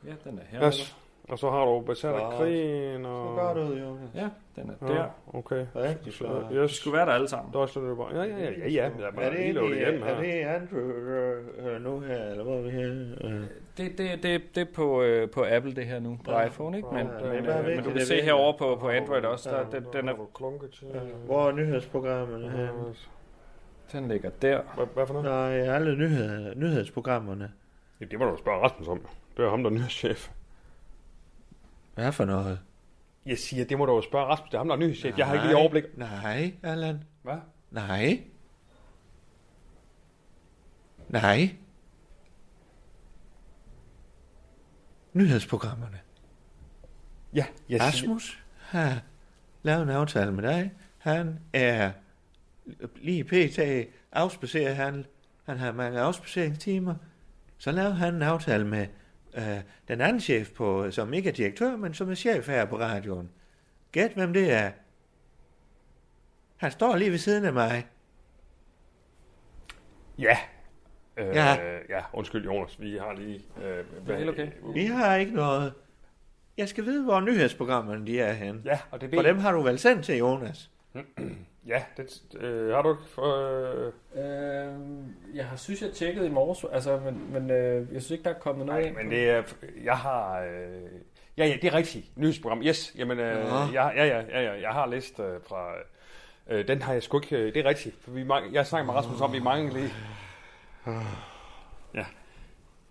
Ja, den er her. yes. Og så har du besat af Flot. krigen, Så og... godt ud, Jonas. Ja, den er Ja, der. okay. Rigtig flot. Vi Yes. skulle være der alle sammen. Der er sådan, det bare, ja, ja, ja, ja, ja, jeg er Er det, egentlig, hjem er her. det Andrew øh, øh, nu her, eller hvor er vi her? Øh. Det, det, det, det er på, øh, på Apple det her nu, på Ja. iPhone, ikke? Men, Ja, men, det øh, men du kan se herovre på, på Android også, der, den, den, er, klunket til. Hvor er nyhedsprogrammerne her? den ligger der. Hvad, hvad for noget? Nej, alle nyhed, nyhedsprogrammerne. Ja, det må du spørge Rasmus om. Det er ham, der er nyhedschef. Hvad for noget? Jeg siger, det må du jo spørge Rasmus. Det er ham, der er nyhedschef. Jeg har ikke lige overblik. Nej, Allan. Hvad? Nej. Nej. Nyhedsprogrammerne. Ja, jeg siger, Rasmus har lavet en aftale med dig. Han er lige pt. afspacerer han. Han har mange afspaceringstimer. Så lavede han en aftale med øh, den anden chef, på, som ikke er direktør, men som er chef her på radioen. Gæt, hvem det er. Han står lige ved siden af mig. Ja. Øh, Ja. ja, undskyld Jonas, vi har lige... Øh, hvad, helt okay. Vi har ikke noget. Jeg skal vide, hvor nyhedsprogrammerne de er henne. Ja, og det er For det. dem har du vel sendt til Jonas? Ja, det øh, har du ikke... Øh, Øh, jeg har synes, jeg tjekkede i morges, altså, men, men øh, jeg synes ikke, der er kommet noget nej, men det er... Jeg har... Øh, ja, ja, det er rigtigt. Nyhedsprogram. Yes, jamen... Øh, jeg, ja, ja, ja, ja, jeg har læst øh, fra... Øh, den har jeg sgu ikke... øh, Det er rigtigt. For vi, jeg snakker med Rasmus om, vi mangler lige... Ja.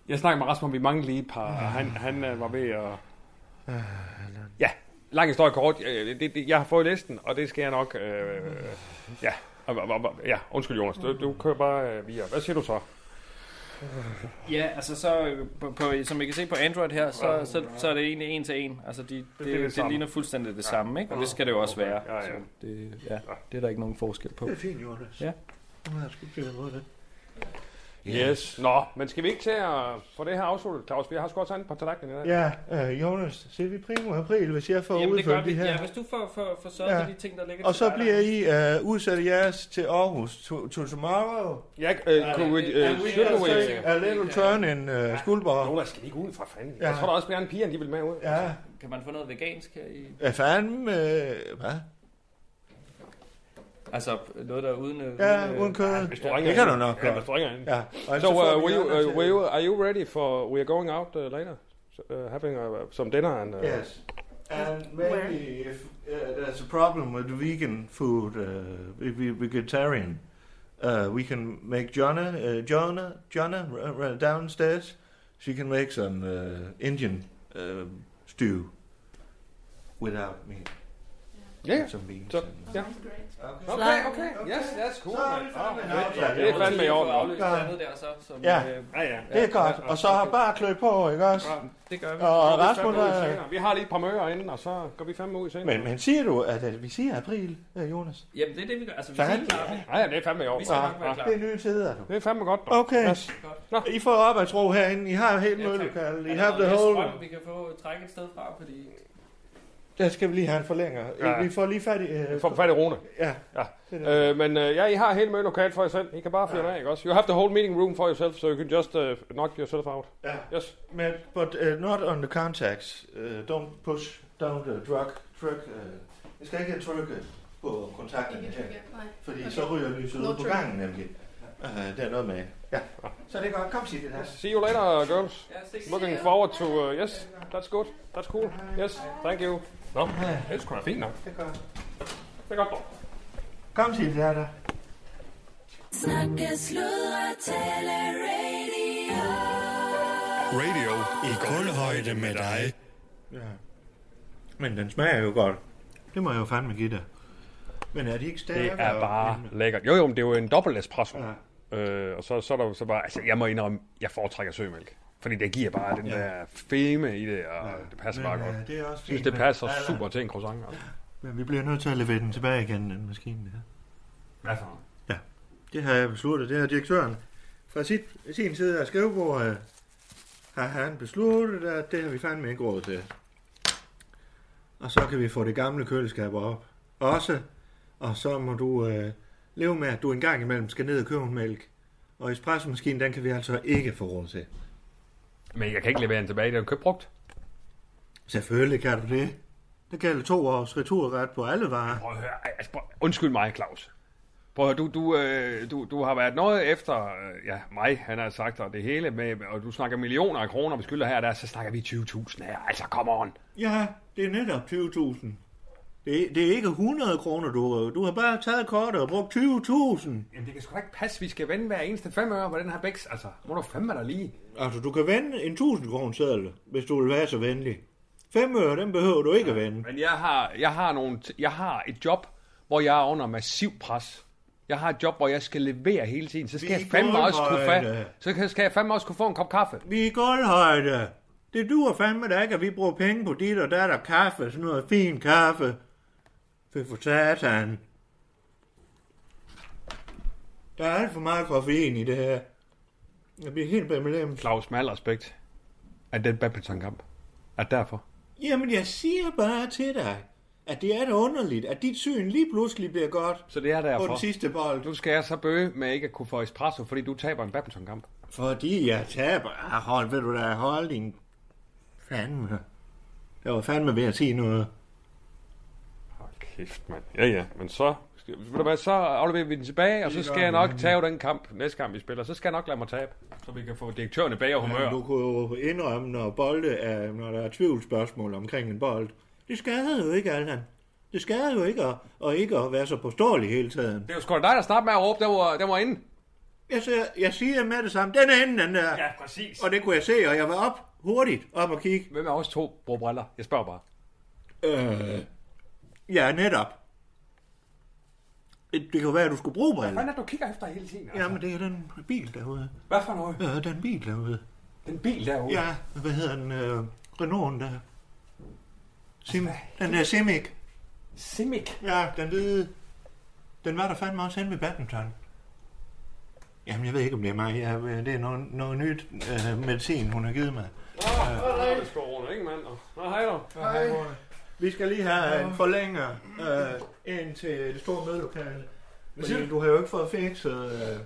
Jeg snakker med Rasmus om, vi mangler lige et par... Han, han øh, var ved at... Ja, lang historie kort. Det, det, jeg har fået listen, og det skal jeg nok... Øh, ja, ja, undskyld Jonas, du, du kører bare øh, via. Hvad siger du så? Ja, altså så, på, på, som I kan se på Android her, så, så, så er det egentlig en til en. Altså de, det, det det, det, samme. ligner fuldstændig det samme, ikke? Og det skal det jo også være. Ja, ja. Så det, ja, det er der ikke nogen forskel på. Det er fint, Jonas. Ja. Nu har jeg sgu ud af det. Yes. Nå, men skal vi ikke til at få det her afsluttet, Claus? Vi har sgu også andet på tallerkenen i dag. Ja, øh, Jonas, ser vi primo april, hvis jeg får Jamen det gør udført vi. de her. Ja, hvis du får, får, får sørget Ja. de ting, der ligger Og til så dig, bliver der- I øh, udsat jeres til Aarhus to, to tomorrow. Ja, øh, kunne vi... Øh, øh, A little turn in uh, Skuldborg. Jonas, skal ikke ud fra fanden? Ja. Jeg tror der også bliver en pige, de vil med ud. Ja, Kan man få noget vegansk her i... hvad fanden? Øh, hvad? Altså noget, der er uden... øh, Ja, øh, uden kød. Ja, ringer det kan du nok Ja, ind. Ja, og So, uh, will you, uh, til- will you, are you ready for... We are going out uh, later? Uh, having uh, some dinner and... Uh, Yes. And maybe if uh, there's a problem with vegan food, uh, if we vegetarian, uh, we can make Jonna, uh, Jonna, Jonna r- r- downstairs. She can make some uh, Indian uh, stew without meat. Yeah. Some beans. So, and- yeah. Okay. Okay, okay. Yes, that's cool. Så er det fandme en Ah, aftale. Det er fandme i orden. Ja. andet der så, som, Ja. øh, Ja, ja. Det er godt. Og så har bare klø på, ikke også? det gør vi. Og Så vi Rasmus, er-. Vi har lige et par møger inden, og så går vi fandme ud i senere. men, men siger du, at, at vi siger april, øh, Jonas? Jamen, det er det, vi gør. Altså, vi Fanden. siger klar. Ja, ja, det er fandme i orden. Vi skal nok være Ja, klar. det er nye tider, du. Det er fandme godt. dog. Okay. Yes. I får arbejdsro herinde. I har helt Ja, mødelokale. I the noget whole... vi kan få trække et sted fra, fordi... Der skal vi lige have en forlænger. Ja. Vi får lige fat i... Øh, For fat i Rune. ja. Ja. Det det. Øh, men øh, ja, I har hele mødelokale for jer selv. I kan bare fyre ja. af, ikke også? You have the whole meeting room for yourself, so you can just uh, knock yourself out. Ja. Yes. Men, but uh, not on the contacts. Uh, don't push, don't uh, drug, drug. Uh, jeg skal ikke trykke på kontakterne Ikke her. Fordi Okay. så ryger lyset No ud på gangen nemlig. Uh, det er noget med... Ja. Så det er godt. Kom, sig det der. See you later, girls. Looking forward to... Uh, yes, that's good. That's cool. Yes, thank you. Nå, det er sgu da fint nok. Det er godt. Det er godt, dog. Kom, sig det der. der. Snakke, sludre, tale, radio. Radio i kulhøjde med dig. Ja. Men den smager jo godt. Det må jeg jo fandme give dig. Men er de ikke stærkere? Det er bare end- lækkert. Jo, jo, men det er jo en dobbelt espresso. Ja. Øh, og så, så er der så bare... Altså, jeg må indrømme, jeg foretrækker sømælk. Fordi det giver bare den Ja. der feme i det, og Ja. det passer Men, bare øh, godt. det er også Jeg synes, det passer Ja, ja. super til en croissant. Altså. Men vi bliver nødt til at levere den tilbage igen, den maskine der. Hvad så? Det har jeg besluttet. Det har direktøren fra sit, sin side af skrivebordet har han besluttet, at det har vi fandme ikke råd til. Og så kan vi få det gamle køleskab op. Også. Og så må du øh, leve med, at du en gang imellem skal ned og købe mælk. Og espressomaskinen, den kan vi altså ikke få råd til. Men jeg kan ikke levere den tilbage, det er købt brugt. Selvfølgelig kan du det. Det gælder to års returret på alle varer. Prøv at høre, altså, prøv, undskyld mig, Claus. Prøv at høre, du, du, øh, du, du har været noget efter, øh, ja, mig, han har sagt, og det hele med, og du snakker millioner af kroner, vi skylder her og der, så snakker vi 20.000 her. Altså, come on. Ja, det er netop 20.000. Det, er- det er ikke 100 kroner, du, du har bare taget kortet og brugt 20.000. Jamen, det kan sgu da ikke passe, vi skal vende hver eneste fem øre på den her bæks. Altså, må du fandme da lige. Altså, du kan vende en 1000 kroner seddel, hvis du vil være så venlig. 5 øre, den behøver du ikke at vende. Men jeg har, jeg har, nogle, jeg har et job, hvor jeg er under massiv pres. Jeg har et job, hvor jeg skal levere hele tiden. Så skal jeg fandme også kunne få, så skal jeg fandme også kunne få en kop kaffe. Vi er i gulvhøjde. Det duer fandme da ikke, at vi bruger penge på dit og der der kaffe, sådan noget fin kaffe. Fy for satan. Der er alt for meget koffein i det her. Jeg bliver helt bemlemt. Claus, med al respekt, at den badmintonkamp er derfor. Jamen, jeg siger bare til dig, at det er da underligt, at dit syn lige pludselig bliver godt Så det er derfor. på den sidste bold. Nu skal jeg så bøge med ikke at kunne få espresso, fordi du taber en badmintonkamp. Fordi jeg taber. Ah, hold, ved du da, hold din... Fandme. Jeg var fandme ved at sige noget. Kæft, mand. Ja, ja, men så... Ved du hvad, så afleverer vi den tilbage, og så skal jeg nok tage den kamp, næste kamp vi spiller. Så skal jeg nok lade mig tabe, så vi kan få direktøren i bag humør. Ja, du kunne jo indrømme, når, bolde er, når der er tvivlsspørgsmål omkring en bold. Det skader jo ikke, Allan. Det skader jo ikke at, og ikke at være så påståelig hele tiden. Det er jo sgu da dig, der starter med at råbe, den var, den var inde. Jeg, siger, jeg siger med det samme, den er inde, den der. Ja, præcis. Og det kunne jeg se, og jeg var op hurtigt op og kigge. Hvem er også to bruger briller? Jeg spørger bare. Øh, ja, netop. Det det kan være, at du skulle bruge Hvad briller. fanden er det, du kigger efter hele tiden? Altså? Jamen, det er den bil derude. Hvad for noget? Ja, den bil derude. Den bil derude? Ja, hvad hedder den? Øh, Renault'en der. Sim, den der Simic. Simic? Ja, den hvide. Den var der fandme også hen ved badminton. Jamen, jeg ved ikke, om det er mig. Jeg, det er noget, noget nyt øh, medicin, hun har givet mig. Åh, oh, det skal rundt, ikke mand? Nå, hej du. Hej. Vi skal lige have en forlænger øh, ind til det store mødelokale. Fordi du har jo ikke fået fikset... Øh,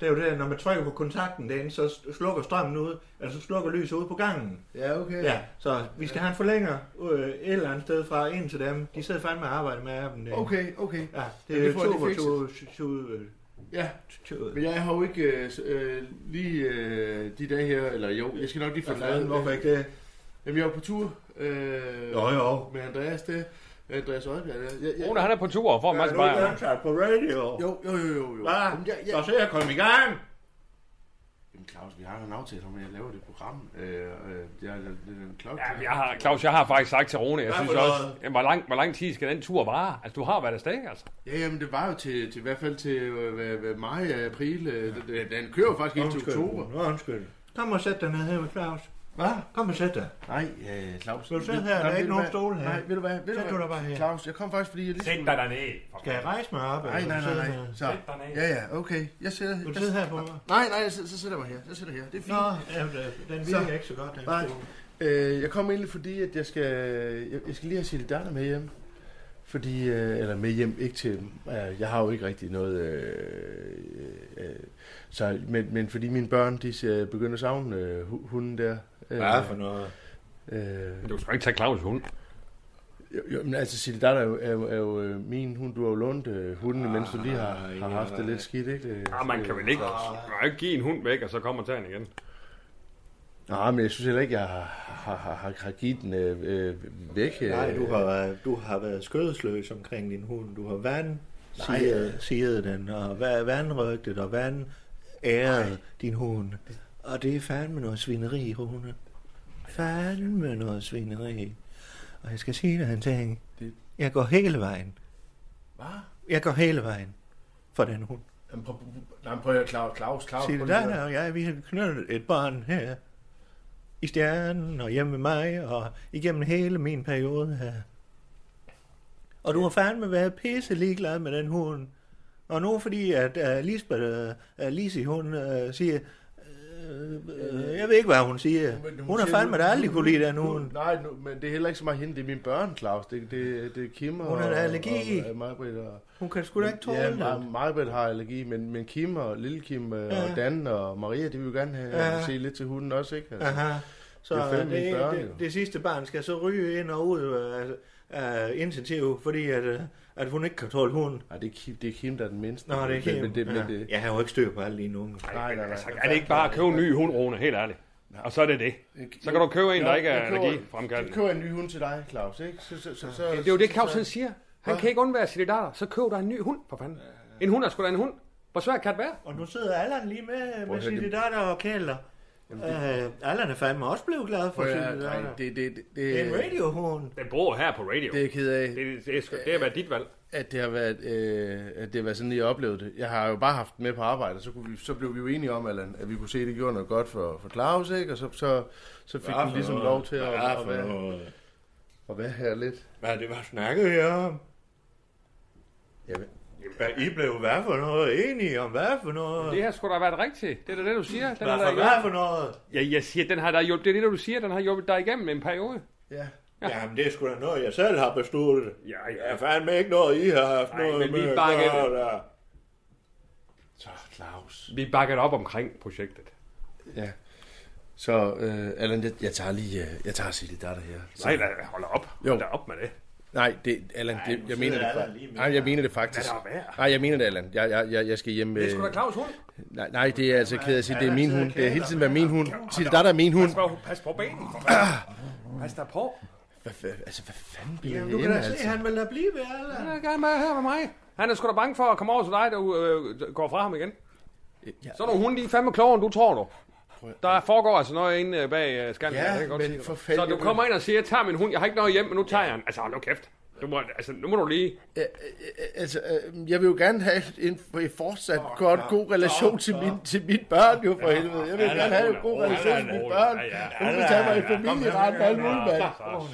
det er jo det, når man trykker på kontakten derinde, så slukker strømmen ud, eller så slukker lyset ud på gangen. Ja, okay. Ja, så vi skal have en forlænger øh, et eller andet sted fra ind til dem. De sidder fandme og arbejder med dem. derinde. Okay, okay. Ja, det er super, fikset. super, super, Ja, super. men jeg har jo ikke øh, øh, lige øh, de dage her, eller jo, jeg skal nok lige få fanden, hvorfor ikke det? Jamen, jeg var på tur øh, Jo, jo. med Andreas, det. Andreas Øjbjerg. Jeg, jeg, jeg, Rune, han er på tur og får en masse Er du ikke bajer. ansat på radio? Jo, jo, jo, jo. jo. Hvad? Jamen, jeg, jeg, Så se at komme i gang. Jamen, Claus, vi har jo en aftale om, at jeg laver det program. Øh, øh, jeg, er en klokke. Ja, jeg har, Claus, jeg har faktisk sagt til Rune, jeg synes for også, jamen, hvor, lang, hvor lang tid skal den tur vare? Altså, du har været afsted, altså. Ja, jamen, det var jo til, til i hvert fald til øh, hvad, hvad, maj, april. Øh, den, den kører jo faktisk indtil oktober. Nå, undskyld. Kom og sæt dig ned her med Claus. Hvad? Kom og sæt dig. Nej, øh, Claus. Vil du sidde her? Der er nej, ikke nogen stole her. Nej, ved du hvad? Ved Sæt du dig bare her. Claus, jeg kom faktisk, fordi jeg lige... Sæt dig derned. Skal jeg rejse mig op? Nej, nej, du nej, sidde nej. her? Så. Ja, ja, okay. Jeg sætter... Vil du sidde her på mig? Nej, nej, så, så sætter jeg mig her. Jeg sætter her. Det er fint. Nå, ja, den Så. virker ikke så godt. Den Nej. Øh, jeg kom egentlig fordi, at jeg skal, jeg, jeg skal lige have Silje Darner med hjem. Fordi, øh, eller med hjem, ikke til, øh, jeg har jo ikke rigtig noget, øh, øh, så, men, men fordi mine børn, de begynder at savne øh, hu- hunden der. Hvad for noget? Øh, Du skal ikke tage Claus hund. jo, jo, men altså Silje Darner er jo, er jo, er jo øh, min hund, du har jo lånt øh, hunden, Ah, mens du lige har, har haft det lidt skidt, ikke? Øh, Ja, man kan vel ikke, man kan ikke give en hund væk, og så kommer og tage den igen. Nej, men jeg synes heller ikke, jeg har, har, har, har, givet den øh, øh, væk. øh. Nej, du har, været- du har været skødesløs omkring din hund. Du har vand, siger, siger den, og va- vandrygtet og vand æret din hund. Og det er fandme noget svineri, Rune. Fandme noget svineri. Og jeg skal sige dig en ting. Det- Jeg går hele vejen. Hvad? Jeg går hele vejen for den hund. Jamen, prøv, nej, prøv Claus, Claus, Claus. Sig det der, og jeg, vi har knyttet et barn her. I stjernen, og hjemme med mig, og igennem hele min periode her. Og du har fandme været pisse ligeglad med den hund. Og nu fordi, at uh, Lisbeth, uh, Lise, hun uh, siger, uh, jeg ved ikke, hvad hun siger. Men Hun har siger, fandme da aldrig kunne lide den nu-. Nej, nu, men det er heller ikke så meget hende, det er mine børn, Claus. Det, det, det er Kim Hun og... har da allergi. Og, og, Majbrit og, Hun kan sgu da ikke tåle ja, det. Majbrit har allergi, men, men Kim og Lille Kim øh, Ja. og Dan og Maria, de vil jo gerne have, Ja. se lidt til hunden også, ikke? Altså, Aha. Så det er fandme det, børn, det, jo. det, sidste barn skal så ryge ind og ud af, af intensiv, fordi at, øh, at hun ikke kan tåle hunden. Nej, det er Kim, det er Kim der er den mindste. Nå, det er Men- Kim. Men, det, men ja. det, Jeg har jo ikke styr på alle dine unge. nej, nej, nej. Altså, er det ikke bare at købe en ny hund, Rune, helt ærligt? Og så er det det. Så kan du købe en, der ikke er allergifremkaldende. Jeg køber en ny hund til dig, Claus, ikke? Så, så, så, så, Ja, det er jo det, Claus han siger. Han kan ikke undvære sit datter. Så køb dig en ny hund, for fanden. En hund er sgu da en hund. Hvor svært kan det være? Og nu sidder Allan lige med, med at høre, sine det- og kælder. Øh, Allan er fandme også blevet glad for sine høre, dreng, datter. det, det, det, Det er en radiohund. Den bor her på radio. Det er ked af. Det, det, er, sgu- det har været dit valg. at det har været, øh, at det har været sådan, jeg oplevede det. Jeg har jo bare haft den med på arbejde, og så, kunne vi, så blev vi jo enige om, Allan, at vi kunne se, at det gjorde noget godt for, for Claus, ikke? Og så, så, så fik den ligesom noget? lov til at, Hvad at, for være, at være her lidt. Hvad det var snakket jeg om? Ja, men, Hvad, I blev hvad for noget? Enige om hvad for noget? Det har sgu da været rigtigt. Det er da det, du siger. Den Hvad for, hvad for noget? Ja, jeg siger, den har der hjulpet. Det er det, du siger. Den har hjulpet dig igennem en periode. Ja. Jamen, det er sgu da noget, jeg selv har besluttet. Ja, ja. Jeg er fandme ikke noget, I har haft Nej, noget men vi med at bakker- gøre der. Så, Claus. Vi bakker op omkring projektet. Ja. Så, øh, Allan, jeg, jeg tager lige, øh, jeg tager Silje Datter her. Så, Nej, nej, hold op. Jo. Hold op med det. Nej, det, Allan, det, jeg mener det, Allan lige nej, jeg mener det faktisk. der? Nej, jeg mener det, Allan. Jeg, jeg, jeg, jeg skal hjem med... Det er sgu da Claus hund. Nej, nej, det er altså ked af at sige, det er min hund. Det er hele tiden været min hund. Silje Datter er min hund. Pas på, pas på benen. Pas der på. Hvad, altså, hvad fanden bliver Jamen, du kan da se, altså? han vil da blive ved, Allan. Han er gerne med her med mig. Han er sgu da bange for at komme over til dig, der øh, går fra ham igen. Så er hunde, de er fandme klogere, end du tror, du. Der foregår altså noget inde øh, bag øh, skallen. Ja, kan jeg godt men for Så du kommer ind og siger, jeg tager min hund, jeg har ikke noget hjem, men nu tager jeg den. Altså, hold nu kæft. Du må, altså, nu må du lige... Øh, Altså, øh, jeg vil jo gerne have en, en fortsat godt, god relation til, min, til mit børn, jo for helvede. Jeg vil Ja, gerne have en god relation til mine børn. ja, ja. Hun vil Ja, tage mig i ja, ja. Familieret med alt ja, muligt, ja, mand.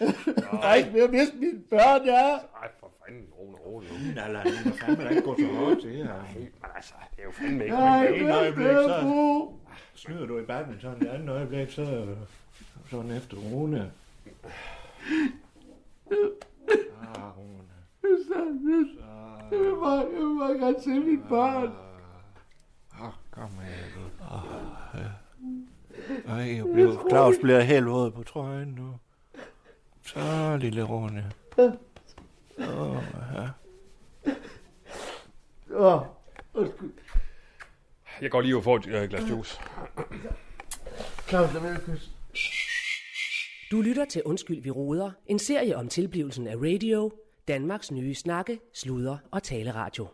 ja. Der er ikke mere at miste mine børn, ja. Ej, for fanden, rolig, rolig. Allan, du må fandme da ikke gå så hårdt til her. Men altså, det er jo fandme ikke... Nej, Det ene hvad øjeblik, så snyder du i badminton, det andet øjeblik, så sådan efter Rune. Ah, Rune. Jeg vil bare, jeg vil bare gerne se mine børn. Ah, kom med. Ah, ja. Ej, jeg bliver, Claus bliver helt våd på trøjen nu. Så, lille Rune. Åh, ja. Åh, undskyld. Jeg går lige og får et øh, glas juice. Claus, lad kysse. Du lytter til Undskyld, vi råder. En serie om tilblivelsen af radio. Danmarks nye snakke, sludre og taleradio.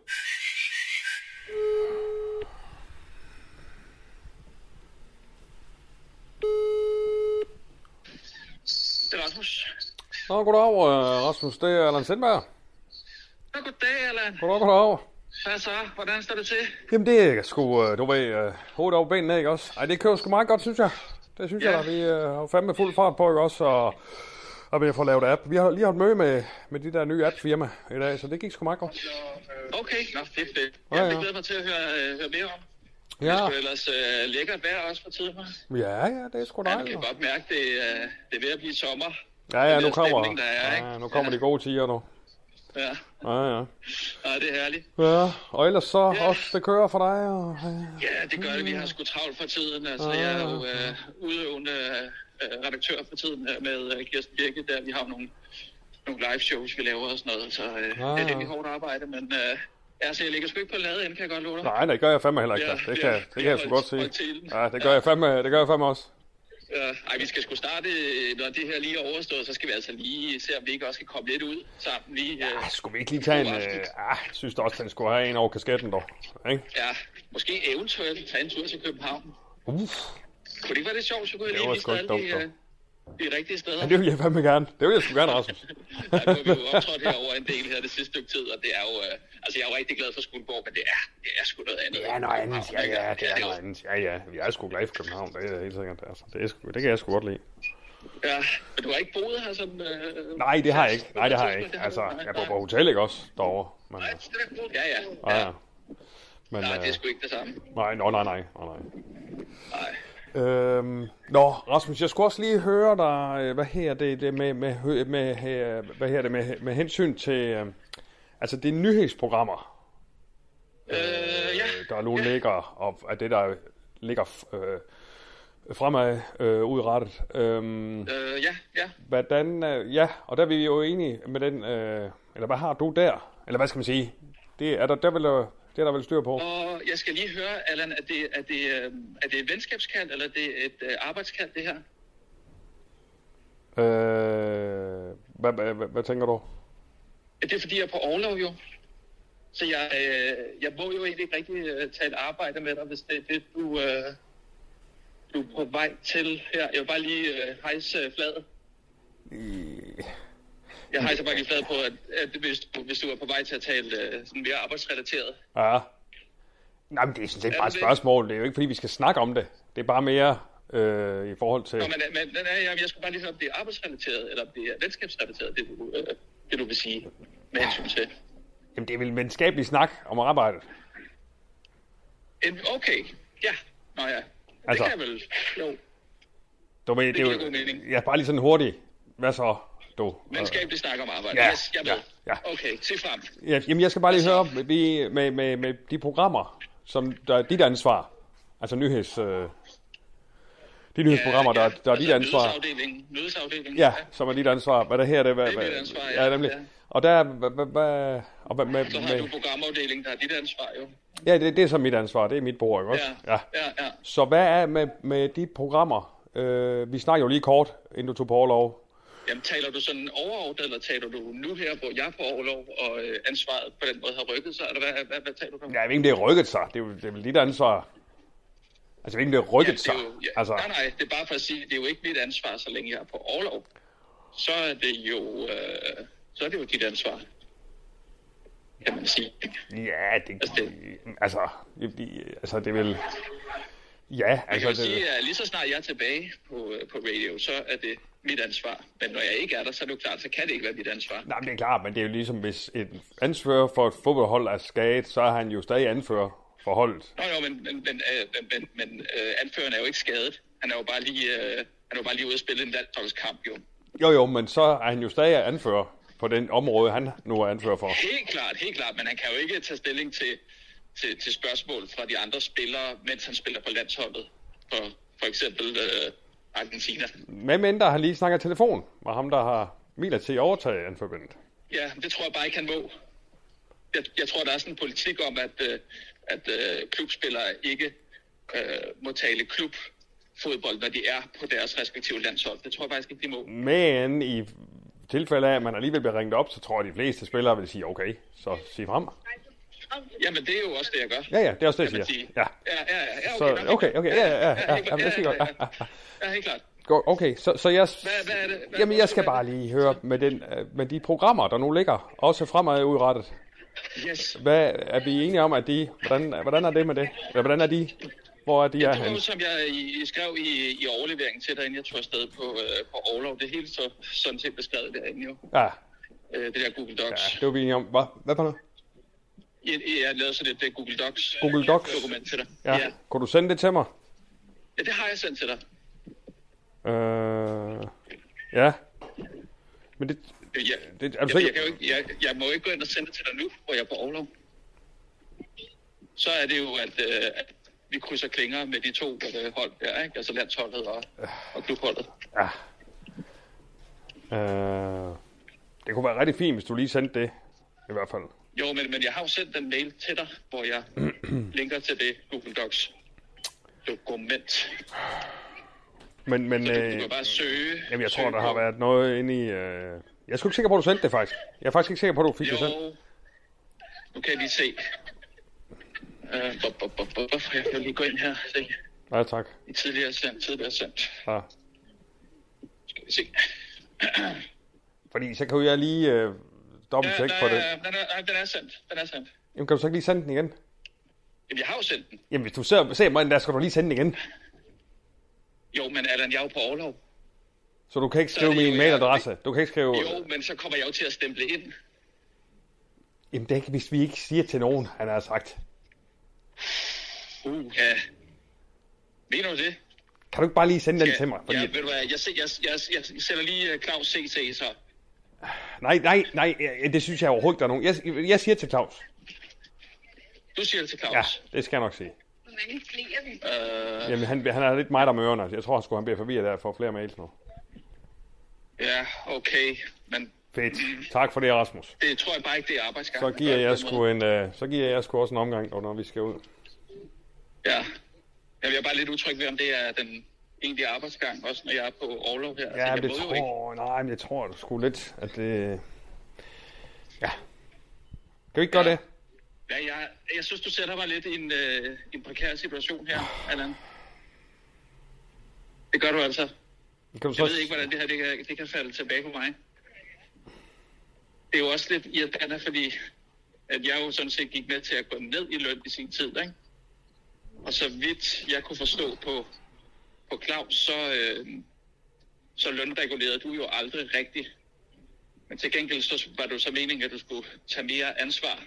Det er Rasmus. Nå, goddag, øh, Rasmus. Det er Allan Sindberg. Ja, goddag, Allan. Goddag, goddag. Hvad så? Hvordan står det til? Jamen, det er sgu, øh, du ved, øh, hovedet over benene, ikke også? Ej, det kører sgu meget godt, synes jeg. Det synes ja. jeg, da. Vi øh, har fandme fuld fart på, ikke også? Og, og vi har fået lavet app. Vi har lige haft møde med, med de der nye app-firma i dag, så det gik sgu meget godt. Okay, nå fedt det. Ja, Jeg ja. glæder mig til at høre, øh, høre mere om. Ja. Det er sgu ellers øh, lækkert vejr også for tiden. Ja, ja, det er sgu Ja, man dejligt. kan godt mærke, det, øh, det er ved at blive sommer. Ja, ja, nu kommer, stemning, der er, ikke? ja, nu kommer de gode tider nu. Ja, Ja, ja. ja det er herligt. Ja, og ellers så også, det kører for dig. Og, ja. Ja, det gør det. Vi har sgu travlt for tiden. Altså, Ah, jeg er jo øh, udøvende øh, redaktør for tiden med øh, Kirsten Birke, der vi har nogle, nogle live shows, vi laver og sådan noget. Så øh, det er lidt hårdt arbejde, men øh, altså, jeg ligger sgu ikke på lade end, kan jeg godt love dig. Nej, det gør jeg fandme heller ikke. Ja, det, ja, kan, det kan ja, jeg sgu godt til. Ja, det gør jeg fandme, det gør jeg fandme også. Ja, ej, vi skal sgu starte, øh, når det her lige er overstået, så skal vi altså lige se, om vi ikke også kan komme lidt ud sammen. Lige, øh, Ja, skulle vi ikke lige tage en... Øh, ah, jeg synes da også, den skulle have en over kasketten, dog. Ikke? Ja, måske eventuelt tage en tur til København. Uff. Kunne det ikke være lidt sjovt, så kunne jeg lige var vise sgu dig ikke alle de, dumt, øh, de rigtige steder. Ja, det vil jeg fandme gerne. Det vil jeg sgu gerne, Rasmus. Ja, nu har vi jo optrådt herover en del her det sidste stykke tid, og det er jo, øh, altså jeg er jo rigtig glad for Skuldborg, men det er, det er sgu noget andet. Det er noget andet, ja, ja, det er noget andet. Ja, ja, vi er sgu glade for København, det er helt sikkert. Altså, det, er sgu, det kan jeg sgu godt lide. Ja, men du har ikke boet her sådan... Øh, Nej, det har jeg ikke. Nej, det har jeg Det ikke. Altså, nej, jeg bor nej. på hotel, ikke også, derovre. Men, Ja, ja. ja, ja. Men, Nej, det er øh, sgu ikke det samme. nej, no, nej, nej, nej, nej. Nej. Øhm, nå, Rasmus, jeg skulle også lige høre dig, øh, hvad her det, det med, med, med, øh, hvad her det med, med hensyn til, øh, altså det er nyhedsprogrammer, Øh, ja. der nu ligger, og at det der ligger øh, fremad øh, udrettet. Øhm, Øh, ja, ja. Hvordan, øh, ja, og der er vi jo enige med den, øh, eller hvad har du der? Eller hvad skal man sige? Det er der, der vil, det er der vel styr på. Og jeg skal lige høre, Allan, er det, er det, øh, er det et venskabskald, eller er det et øh, arbejdskald, det her? Øh, hvad, hvad, hvad, hvad tænker du? Det er fordi, jeg er på overlov jo. Så jeg, øh, jeg må jo egentlig ikke rigtig øh, tage et arbejde med dig, hvis det er det, du, øh, du er på vej til her. Jeg vil bare lige øh, hejse øh, fladet. Jeg hejser bare lige fladet på, at, at hvis, du, hvis du er på vej til at tale øh, sådan mere arbejdsrelateret. Ja. Nej, men det er sådan set Er bare et det det? spørgsmål. Det er jo ikke, fordi vi skal snakke om det. Det er bare mere øh, i forhold til... Nå, men, men men, jeg, jeg skulle bare lige om det er arbejdsrelateret, eller om det er venskabsrelateret, det du, øh, det du vil sige med hensyn til. Jamen, det er vel en venskabelig snak om arbejdet. En, okay, ja. Nå ja. Det Altså- kan jeg vel, jo. Du ved, det, giver er jo, mening. ja, bare lige sådan hurtigt. Hvad så, du? Venskabelig snak om arbejde. Ja, yes, jeg ja, ved. ja. Okay, sig frem. Ja, jamen, jeg skal bare lige høre med de, med, med, med de programmer, som der er dit ansvar. Altså nyheds... Øh, de nyhedsprogrammer, der, der er dit ansvar. Nyhedsafdelingen. Nyhedsafdelingen. Ja, som er dit ansvar. Hvad der her, det, hvad, Det er hvad- ansvar, ja. ja. nemlig. Ja. Og der, hvad, hvad, hvad, og hvad, med, Så har du med, programafdelingen, der er dit ansvar jo. ja, det, det er så mit ansvar. Det er mit bord, ikke også? Ja, ja, ja. Så hvad er med, med de programmer? Øh, vi snakker jo lige kort, inden du tog på overlov. Jamen, taler du sådan overordnet, eller taler du nu her, hvor jeg er på overlov, og øh, ansvaret på den måde har rykket sig, eller hvad, hvad, hvad taler du om? Ja, jeg ved ikke, det er rykket sig. Det er, jo, det er vel dit ansvar. Altså, jeg ved ikke, det er rykket det er sig. jo, ja, Altså, Nej, nej, det er bare for at sige, det er jo ikke mit ansvar, så længe jeg er på overlov. Så er det jo, øh, så er det jo dit ansvar, kan man sige. ja, det, altså, det, altså, det er vel... Ja, Jeg altså, kan jo det, sige, at lige så snart jeg er tilbage på, øh, på radio, så er det mit ansvar. Men når jeg ikke er der, så er det jo klart, så kan det ikke være mit ansvar. Nej, men det er klart, men det er jo ligesom, hvis en anfører for et fodboldhold er skadet, så er han jo stadig anfører for holdet. Nå jo, men, men, men, øh, men, men øh, anføreren er jo ikke skadet. Han er jo bare lige, øh, han er jo bare lige ude at spille en landsholdskamp, jo. Jo, jo, men så er han jo stadig anfører på den område, han nu er anfører for. Helt klart, helt klart, men han kan jo ikke tage stilling til, til, til spørgsmål fra de andre spillere, mens han spiller på landsholdet. For, for eksempel øh, Argentina. Med mindre han lige snakker telefon med ham, der har miler til at overtage anførbindet. Ja, det tror jeg bare ikke, han må. Jeg, jeg tror, der er sådan en politik om, at, øh, at øh, klubspillere ikke øh, må tale klubfodbold, når de er på deres respektive landshold. Det tror jeg faktisk ikke, de må. Men i tilfælde af, at man alligevel bliver ringet op, så tror jeg, at de fleste spillere vil sige, okay, så sig frem. Jamen, det er jo også det, jeg gør. Ja, ja, det er også det, jeg siger. sige. Ja. Ja, ja, ja. ja Så, okay, okay, okay, ja, ja, ja, ja, helt jamen, det skal klart. godt. Ja, Ja, ja, ja, ja, helt klart. Okay, så, så jeg, Hvad, hvad er det? Hvad, jamen, jeg skal bare lige høre med, den, øh, med de programmer, der nu ligger, også fremadudrettet. Yes. Hvad er vi enige om, at de, hvordan, hvordan er det med det? Hvordan er de, hvor er de er Det var som jeg i, skrev i, i overleveringen til dig, inden jeg tog afsted på, øh, på overlov. Det hele så sådan set beskrevet derinde jo. Ja, Øh, det der Google Docs. det var vi enige om. Hvad, hvad for noget? Jeg, lavet sådan et øh, Google Docs Google Docs? dokument til dig. Ja. ja. Kunne du sende det til mig? Ja, det har jeg sendt til dig. Øh, ja. Men det, Ja, det er du jeg, jeg, kan jo ikke, jeg, jeg må ikke gå ind og sende det til dig nu, hvor jeg er på overlov. Så er det jo, at, øh, at vi krydser klinger med de to øh, hold der, ikke? altså landsholdet og, og klubholdet. Ja. Øh, det kunne være rigtig fint, hvis du lige sendte det, i hvert fald. Jo, men, men jeg har jo sendt en mail til dig, hvor jeg linker til det Google Docs dokument. Men, men Så du, du øh, kan bare søge. jamen, jeg tror, søge der har været noget inde i... Øh... Jeg er sgu ikke sikker på, at du sendte det, faktisk. Jeg er faktisk ikke sikker på, at du fik det sendt. Jo, nu kan jeg lige se. Uh, bop, bop, bop, bop. Jeg kan lige gå ind her. Se. Nej, tak. I tidligere sendt, tidligere sendt. Ja. Skal vi se. Fordi så kan jeg lige øh, dobbelt-tjekke Ja, på det. er- Den er, den er sendt. Den er sendt. Jamen, kan du så ikke lige sende den igen? Jamen, jeg har jo sendt den. Jamen, hvis du ser, ser mig der, skal du lige sende den igen. Jo, men Allan, jeg er jo på overlov. Så du kan ikke skrive min mailadresse. Du kan ikke skrive... Jo, men så kommer jeg jo til at stemple ind. Jamen, det er ikke, hvis vi ikke siger til nogen, han har sagt. Uh, ja. Mener du det? Kan du ikke bare lige sende den til mig? Fordi... Ja, ved du hvad, jeg, jeg, jeg, jeg, jeg sætter lige øh, Claus CC, så. Nej, nej, nej, det synes jeg overhovedet ikke, der er nogen. Jeg, jeg siger til Claus. Du siger det til Claus. Ja, det skal jeg nok sige. Øh, Jamen, han, han er lidt meget om ørerne. Jeg tror, han skulle han bliver forvirret der for flere mails nu. ja, okay. Men Fedt. Tak for det, Rasmus. det tror jeg bare ikke, det er arbejdsgang. Så giver jeg den sgu en, øh, så giver jeg sgu også en omgang, når vi skal ud. Ja. Jeg er bare lidt utryg ved, om det er den egentlige arbejdsgang, også når jeg er på overlov her. Ja, jeg det må jo ikke. tror, nej, men jeg tror du sgu lidt, at det... Ja. Kan vi ikke gøre det? Ja, jeg, jeg synes, du sætter mig lidt i en, øh, en prekær situation her, Allan. Det gør du altså. Kan du Jeg så... ved ikke, hvordan det her det kan, det kan falde tilbage på mig. Det er jo også lidt irriterende, fordi at jeg jo sådan set gik med til at gå ned i løn i sin tid, ikke? Og så vidt jeg kunne forstå på, på Claus, så, øh, så lønregulerede du jo aldrig rigtigt Men til gengæld så var det så meningen, at du skulle tage mere ansvar.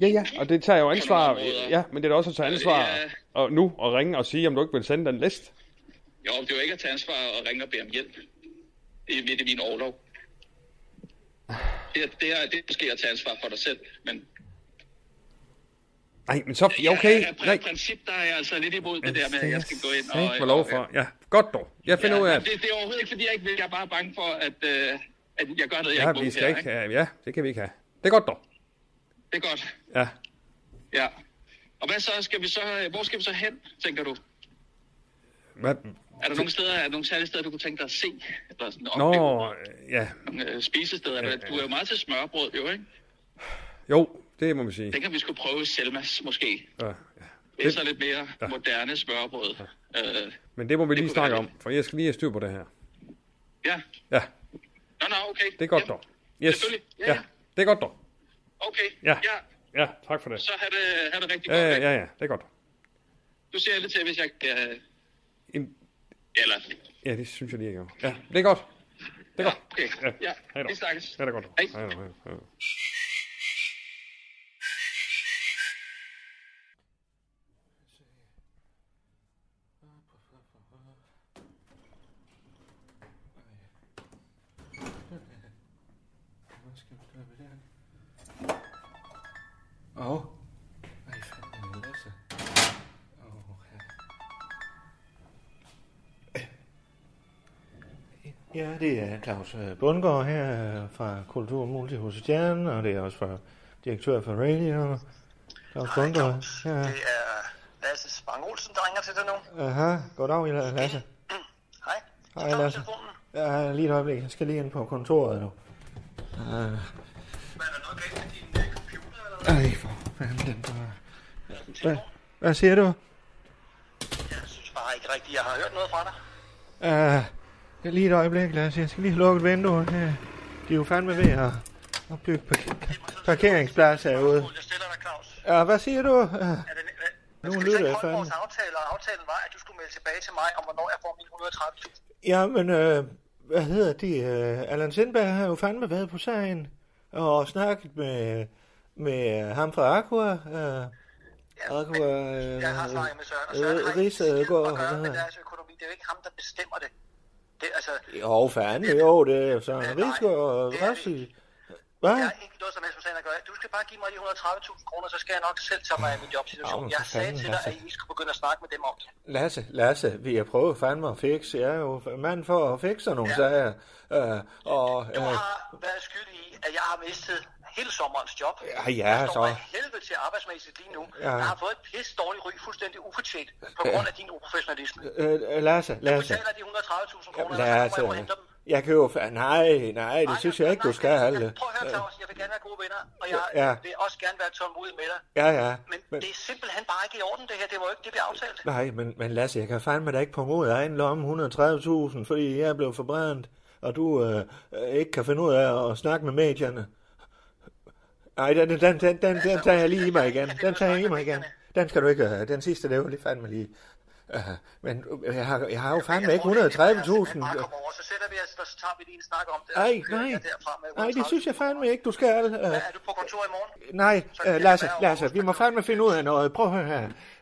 Ja, ja, og det tager jo ansvar. Ja, men det er da også at tage ansvar. Ja. Og nu og ringe og sige, om du ikke vil sende den liste. Jo, det er jo ikke at tage ansvar og ringe og bede om hjælp. Det er midt i min overlov. Det er, det, er, det er måske at tage ansvar for dig selv, men Nej, men så, ja, okay. af Nej, princip, der er jeg altså lidt imod det der med, at jeg skal gå ind og... ikke lov for. Ja, godt dog. Jeg finder ja, ud af, det, det er overhovedet ikke, fordi jeg ikke vil. Jeg er bare bange for, at, øh, at jeg gør noget, jeg Ja, ikke må vi skal her, ikke have, ja, det kan vi ikke have. Det er godt dog. Det er godt. Ja. Ja. Og hvad så? Skal vi så hvor skal vi så hen, tænker du? Hvad? Er der nogle steder, er der nogle særlige steder, du kunne tænke dig at se? Eller sådan Nå, opleve? ja. Nogle øh, spisesteder? Ja, Du er jo meget til smørbrød, jo, ikke? Jo, det må man sige. Det kan vi skulle prøve i Selmas, måske. Ja, ja. Det er så lidt mere ja. moderne smørbrød. Ja. Øh, Men det må vi lige kunne snakke om, for jeg skal lige have styr på det her. ja. Ja, Nå, nå, okay. det er godt ja. dog. Yes. Selvfølgelig. Ja, Ja, ja. det er godt dog. Okay. Ja. ja. Ja, tak for det. Så har det, har det rigtig Ja, godt. ja, ja, ja, det er godt. Du siger lidt til, hvis jeg kan... En- Eller... Ja, det synes jeg lige, jeg gør. Ja, det er godt. Det er godt. Okay. Ja, Ja, hej vi snakkes. Ja, det er godt. Hej. Hej hej hej Åh. Oh. Ej, fanden, Lasse. Åh, ja. Ja, det er Claus øh, Bundgaard her øh, fra Kultur Multihus Stjernen, og det er også fra direktør for Radio. Claus Bundgaard. Ja. Det er Lasse Spang Olsen, der ringer til dig nu. Aha, goddag, Lasse. Hej. Hej, Lasse. Ja, lige et øjeblik. Jeg skal lige ind på kontoret nu. Uh. Ej, for fanden, den bare... Hvad, hvad siger du? Jeg synes bare ikke rigtigt, jeg har hørt noget fra dig. Uh, lige et øjeblik, Lasse. Jeg skal lige lukke et vindue. Det, de er jo fandme ved at, at bygge park- parkeringsplads herude. Jeg stiller dig, Claus. Ja, hvad siger du? Uh, nu skal lytter jeg holde vores fandme. aftale, og aftalen var, at du skulle melde tilbage til mig om, hvornår jeg får mine 130.000. Ja, men øh, hvad hedder det? Øh, Allan Sindberg har jo fandme været på sagen og snakket med, med ham fra Aqua. Øh, Aqua... Øh, Jeg har snakket med Søren, og Søren har ikke skid at gøre med deres økonomi. Det er jo ikke ham, der bestemmer det. Det, altså, Jo, fandme, jo, det er Søren Rigsgaard og Rassi. Hvad? Jeg har ikke noget som helst med sagen at gøre. Du skal bare give mig de 130.000 kroner, så skal jeg nok selv tage mig af min jobsituation. Nå, men Jeg sagde fanden, til dig, altså. at I skulle begynde at snakke med dem om det. Lasse, Lasse, vi har prøvet fandme at fikse. Jeg er jo mand for at fikse nogle ja. sager. Øh, og, Du øh, har været skyldig i, at jeg har mistet hele sommerens job. Ja, ja, jeg står så. af helvede til arbejdsmæssigt lige nu. Ja. Jeg har fået et pis dårligt ry, fuldstændig ufortjent, på Ja. grund af din uprofessionalisme. øh, øh, Lasse, Lasse. betaler de 130.000 kroner, Jamen, og så kommer jeg og jeg kan jo... Nej, nej, det synes jeg ikke, du skal. Alle. Prøv at høre, Claus, jeg vil gerne være gode venner, og jeg Ja. vil også gerne være tålmodig med dig. Ja, ja. Men, Men, det er simpelthen bare ikke i orden, det her. Det var jo ikke det, vi aftalte. nej, men, men Lasse, jeg kan fandme da ikke på mod egen lomme 130.000, fordi jeg er blevet forbrændt, og du øh, øh, ikke kan finde ud af at snakke med medierne. Nej, den, den, den, den, den, tager jeg lige i mig igen. Den tager jeg i mig igen. Den skal du ikke have. Den sidste, det var lige fandme lige. Uh, men øh, jeg har, jeg har jo fandme ikke 130.000. Bare kom over, så sætter vi os, så tager vi lige en snak om det. og Nej, nej. det 130.000. synes jeg fandme ikke, du skal. Uh, Er du på kontor i morgen? Nej, uh, Lasse, Lasse, vi må fandme finde ud af noget. Prøv at høre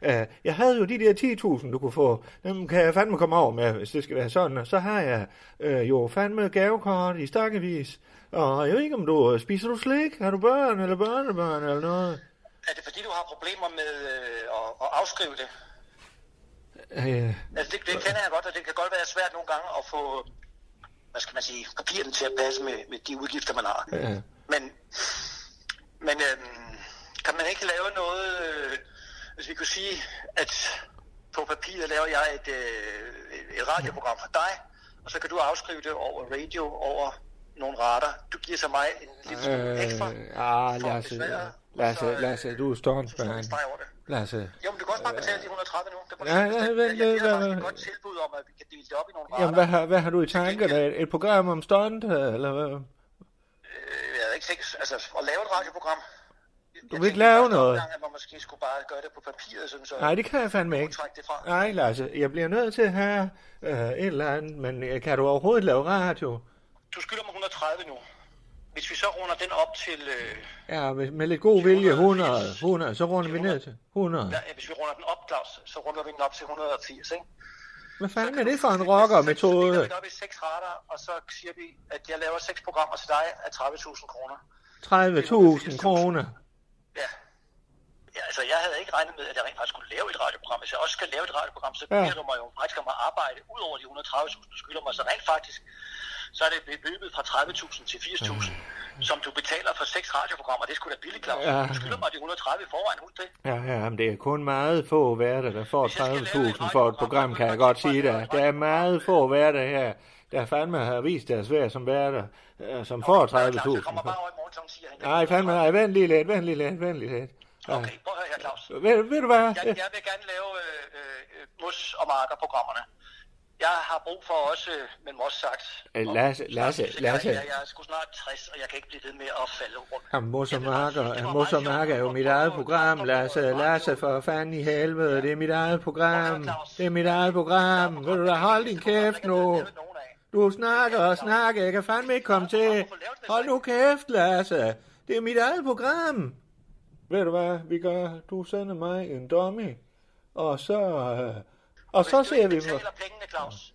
her. Uh, jeg havde jo de der 10.000, du kunne få. Dem kan jeg fandme komme over med, hvis det skal være sådan. Og så har jeg uh, jo fandme gavekort i stakkevis. Og jeg ved ikke, om du øh, spiser du slik? Har du børn eller børnebørn eller noget? Er det fordi, du har problemer med øh, at, at afskrive det? Uh, Altså, det, det kender jeg godt, og det kan godt være svært nogle gange at få, hvad skal man sige, papirerne til at passe med, med de udgifter, man har. uh, Men, men øhm, kan man ikke lave noget, øh, hvis vi kunne sige, at på papiret laver jeg et, øh, et radioprogram for dig, og så kan du afskrive det over radio, over nogle rater. Du giver så mig en lille smule ekstra. ah, Lasse, besværet, Lasse, Lasse, du er stående, streg over det. Lasse. Jo, men du kan også bare betale de 130 nu. Det Ja, ja, vent jeg, jeg giver dig et godt tilbud om, at vi kan dele det op i nogle. Jamen, hvad har, hvad har du i tankerne? Et, et program om stunt, eller hvad? Øh, jeg havde ikke altså, at lave et radioprogram. Du vil ikke lave noget? Gang, at man måske skulle bare gøre det på papiret, sådan så... Nej, det kan jeg fandme ikke. Det fra. Nej, Lasse, jeg bliver nødt til at have øh, et eller andet, men øh, kan du overhovedet lave radio? Du skylder mig 130 nu. hvis vi så runder den op til... Øh, Ja, med, med lidt god vilje, 100, 100, så runder vi ned til 100. ja, hvis vi runder den op, Claus, så runder vi den op til 180, ikke? Hvad fanden er det for en Så rockermetode? deler vi op i seks retter, og så siger vi, at jeg laver seks programmer til dig af 30.000 kroner. 30.000 kroner. Ja. ja. altså jeg havde ikke regnet med, at jeg rent faktisk skulle lave et radioprogram. Hvis jeg også skal lave et radioprogram, så Ja. beder du mig jo faktisk om at arbejde ud over de 130.000, du skylder mig. Så rent faktisk, så er det beløbet fra 30.000 til 80.000, som du betaler for seks radioprogrammer. Det skulle da billigt, Claus. Ja. Du skylder mig de 130 i forvejen, husk det. Ja, ja, men det er kun meget få værter, der får 30.000 for et program, kan jeg godt sige dig. Der er meget få værter her, der fandme har vist deres værd som værter, øh, som får 30.000. for- Nej, fandme, nej, vent lige lidt, vent lige lidt, vent lige lidt. Okay, prøv at høre her, Claus. Ved, ved du hvad? Jeg, jeg vil gerne lave øh, øh, mus- og marker-programmerne. Jeg har brug for også, øh, med mos sagt, Øh, Lasse, Lasse, jeg, Lasse. jeg, jeg er sgu snart 60, og jeg kan ikke blive ved med at falde rundt. Jamen, Mos og Marker, Mos og Marker er jo mit eget program, Lasse. Lasse, for fanden i helvede, det er mit eget program. Det er mit eget program. Ved du hvad, hold din kæft nu. Du snakker og snakker, jeg kan fandme ikke komme til. Hold nu kæft, Lasse. Det er mit eget program. Ved du hvad, vi gør? Du sender mig en dummy, og så... øh, Og så ser vi på... betaler pengene, Claus,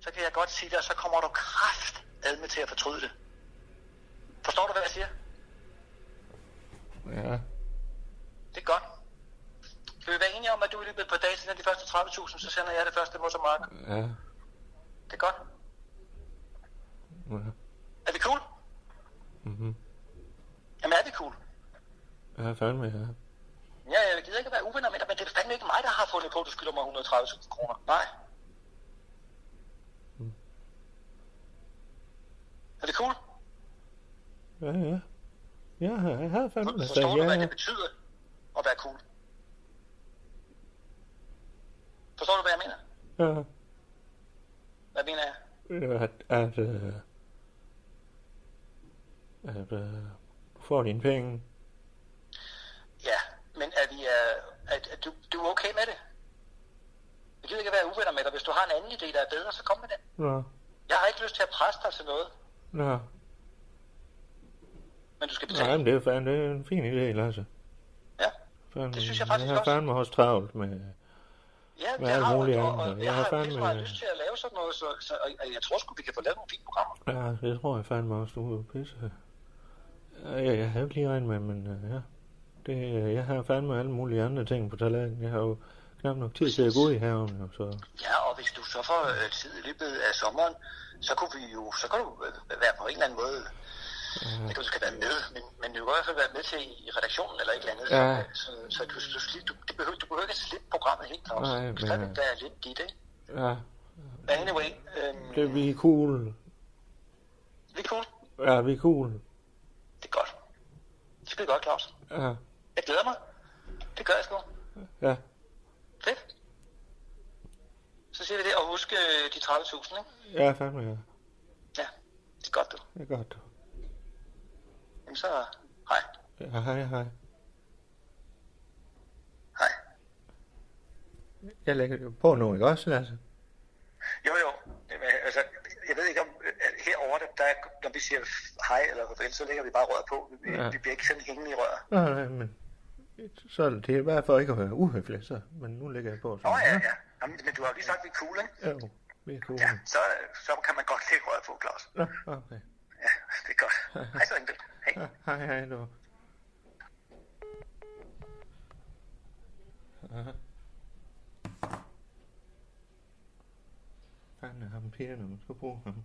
så kan jeg godt sige dig, så kommer du kraft med til at fortryde det. Forstår du, hvad jeg siger? Ja, Det er godt. Kan vi være enige om, at du i løbet af et dage sender de første 30.000, så sender jeg det første mos og marker? ja, Det er godt. ja. Er vi cool? Mhm. Jamen er vi cool? Ja, fandme, ja. Ja, jeg gider ikke at være uvenner med dig, men det er fandme ikke mig, der har fundet på, at du skylder mig 130.000 kroner. Nej. Er det cool? Ja, ja. Ja, jeg har fandme sagt Forstår du, ja. hvad det betyder at være cool? Forstår du, hvad jeg mener? Ja. Hvad mener jeg? at, at, øh, at øh, du får dine penge. Ja, men er, vi, er, er, er du, du er okay med det? Jeg gider ikke være uvenner med dig. Hvis du har en anden idé, der er bedre, så kom med den. Nå, Jeg har ikke lyst til at presse dig til noget, nå. men du skal betale. Nej, men det er, fandme, det er en fin idé, Lasse. Ja, Fandme, det synes jeg faktisk Jeg har også. fandme også travlt med, Ja, med det alt har muligt jeg, og, og andet. jeg, Jeg har har fandme... fandme meget lyst til at lave sådan noget, så, så og, jeg tror sgu, vi kan få lavet nogle fine programmer. Ja, det tror jeg fandme også, du er pisse. Ja, jeg, jeg havde ikke lige regnet med, men øh, ja. Det, øh, jeg har fandme alle mulige andre ting på talenten. Jeg har jo knap nok tid til at gå i haven, jo, så... Ja, og hvis du så får øh, tid i løbet af sommeren, så kunne vi jo, så kan du øh, være på en eller anden måde, Ja. ikke at du skal være med, men, men du kan i hvert fald være med til i redaktionen eller et eller andet, Ja. så, så, så du, du, du, du, behøver, du behøver ikke at slippe programmet helt, Claus. Nej, men, stadig øh, være lidt dit, ikke? Ja, But anyway, øhm, det, vi er cool. vi er cool. Ja, vi er cool. Det er godt. Det er skide godt, Claus. Ja, Jeg glæder mig. Det gør jeg sgu. ja. Fedt. Så siger vi det, og husk øh, de 30.000, ikke? Ja, fandme, ja. Ja, det er godt, du. Det er godt, du. Jamen så, hej. Ja, hej, hej. Hej. Jeg lægger på nu, ikke også, Lasse? Jo, jo. Jamen, altså, jeg ved ikke om, øh, herovre, der, der, når vi siger hej eller farvel, så lægger vi bare røret på. Vi, ja. vi bliver ikke sådan hængende i røret. Nej, nej, men... Så det, er bare for ikke at være uhøflig, så. Men nu lægger jeg på. Så. Nå ja, ja. Jamen, men du har jo lige sagt, at vi er cool, ikke? Jo, vi er cool. Ja, så, så kan man godt lægge røret på, Claus. Nå, okay. Ja, det er godt. Hej så, Engel. Hej. Ja, hej, hej, du. Fanden er ham pigerne, man skal bruge ham.